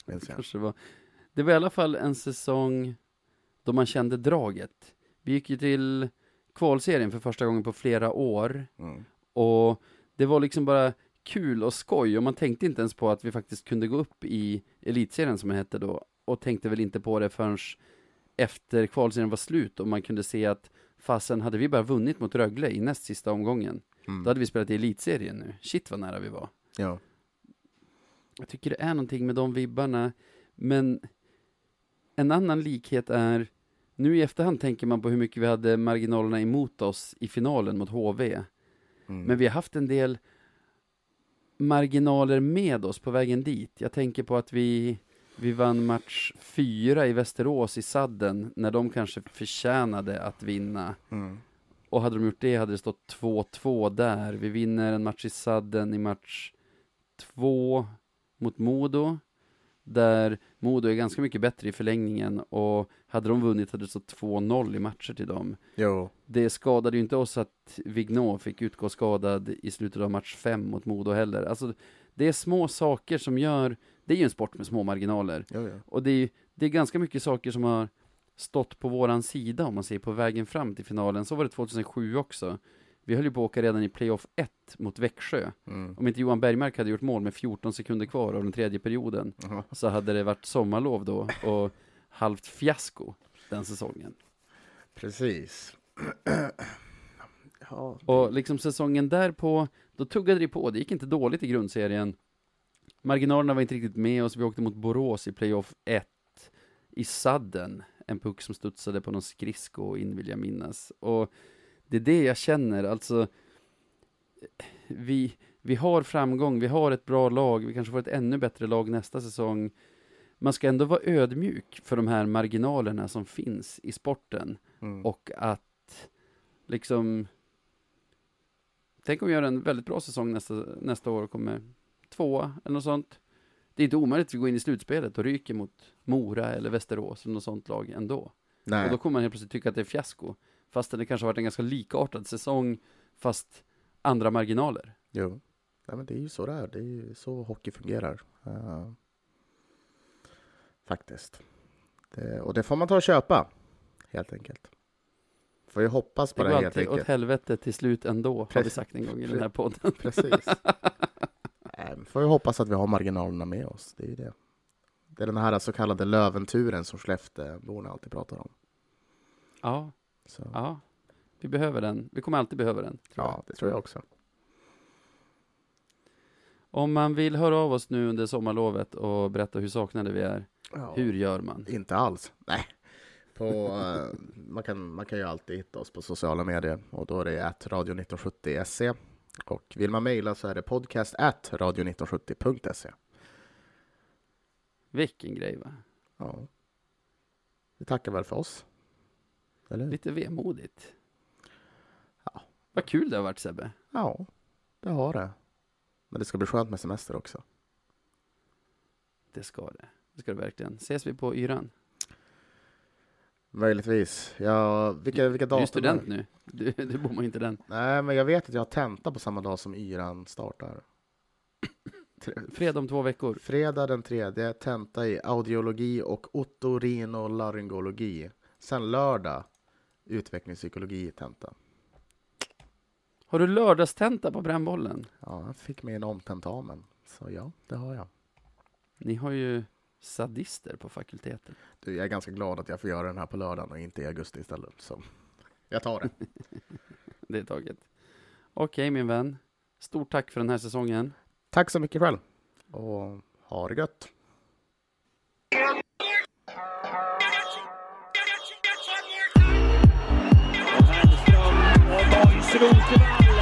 Jag. kanske var. Det var i alla fall en säsong då man kände draget. Vi gick ju till kvalserien för första gången på flera år. Mm. Och det var liksom bara kul och skoj och man tänkte inte ens på att vi faktiskt kunde gå upp i elitserien som det hette då och tänkte väl inte på det förrän efter kvalserien var slut och man kunde se att fasen hade vi bara vunnit mot Rögle i näst sista omgången Mm. då hade vi spelat i elitserien nu. Shit vad nära vi var. Ja. Jag tycker det är någonting med de vibbarna men en annan likhet är nu i efterhand tänker man på hur mycket vi hade marginalerna emot oss i finalen mot HV. Mm. Men vi har haft en del marginaler med oss på vägen dit. Jag tänker på att vi, vi vann match fyra i Västerås i sadden när de kanske förtjänade att vinna. Mm. Och hade de gjort det hade det stått 2-2 där. Vi vinner en match i sadden i match två mot Modo. Där Modo är ganska mycket bättre i förlängningen och hade de vunnit hade det stått 2-0 i matcher till dem. Jo. Det skadade ju inte oss att Vigneault fick utgå skadad i slutet av match fem mot Modo heller. Alltså, det är små saker som gör, det är ju en sport med små marginaler. Jo, jo. Och det är, det är ganska mycket saker som har stått på våran sida om man ser på vägen fram till finalen. Så var det 2007 också. Vi höll ju på att åka redan i playoff 1 mot Växjö. Mm. Om inte Johan Bergmark hade gjort mål med 14 sekunder kvar av den tredje perioden Jaha. så hade det varit sommarlov då och halvt fiasko den säsongen. Precis. (clears throat) ja, Och liksom säsongen därpå, då tuggade det på. Det gick inte dåligt i grundserien. Marginalerna var inte riktigt med oss. Vi åkte mot Borås i playoff 1 i sadden. En puck som studsade på någon skridsko in vill jag minnas. Och det är det jag känner, alltså. Vi, vi har framgång, vi har ett bra lag, vi kanske får ett ännu bättre lag nästa säsong. Man ska ändå vara ödmjuk för de här marginalerna som finns i sporten mm. och att liksom Tänk om vi gör en väldigt bra säsong nästa, nästa år och kommer tvåa eller något sånt. Det är inte omöjligt att vi går in i slutspelet och ryker mot Mora eller Västerås eller något sånt lag ändå. Nej. Och då kommer man helt plötsligt tycka att det är fiasko. Fast det kanske har varit en ganska likartad säsong fast andra marginaler. Jo. Nej, men det är ju så det är. Det är ju så hockey fungerar. Eh, faktiskt. Det, och det får man ta och köpa. Helt enkelt. Får ju hoppas på Det det, går helt alltid åt enkelt. helvete till slut ändå, har vi Precis. sagt en gång i den här podden. (laughs) Precis. Nej, får ju hoppas att vi har marginalerna med oss. Det är ju det. Det är den här så kallade löventuren som Skellefteåborna alltid pratar om. Ja, Så, ja. Vi behöver den. Vi kommer alltid behöva den. tror jag. ja, det tror jag också. Om man vill höra av oss nu under sommarlovet och berätta hur saknade vi är Ja, Hur gör man? Inte alls. Nej. På, eh, man, kan, man kan ju alltid hitta oss på sociala medier och då är det att radio1970.se och vill man mejla så är det podcast at radio1970.se. Vilken grej va? Ja. Vi tackar väl för oss. Eller? Lite vemodigt. Ja. Vad kul det har varit Sebbe. Ja, det har det. Men det ska bli skönt med semester också. Det ska det. Det ska det verkligen. Ses vi på Yran? Möjligtvis. Ja, vilka, vilka Du är datum? student nu. Du, (laughs) du bommar inte den. Nej, men jag vet att jag har tenta på samma dag som yran startar. (clears throat) Fredag om två veckor. Fredag den tredje, tenta i audiologi och otorinolaryngologi. Sen lördag, utvecklingspsykologi tenta. Har du lördagstenta på brännbollen? Ja, jag fick med en omtentamen. Så ja, det har jag. Ni har ju sadister på fakulteten. Du, jag är ganska glad att jag får göra den här på lördagen och inte i augusti istället. Så jag tar det. (laughs) Det är taget. Okej min vän. Stort tack för den här säsongen. Tack så mycket själv. Och ha det gött. Och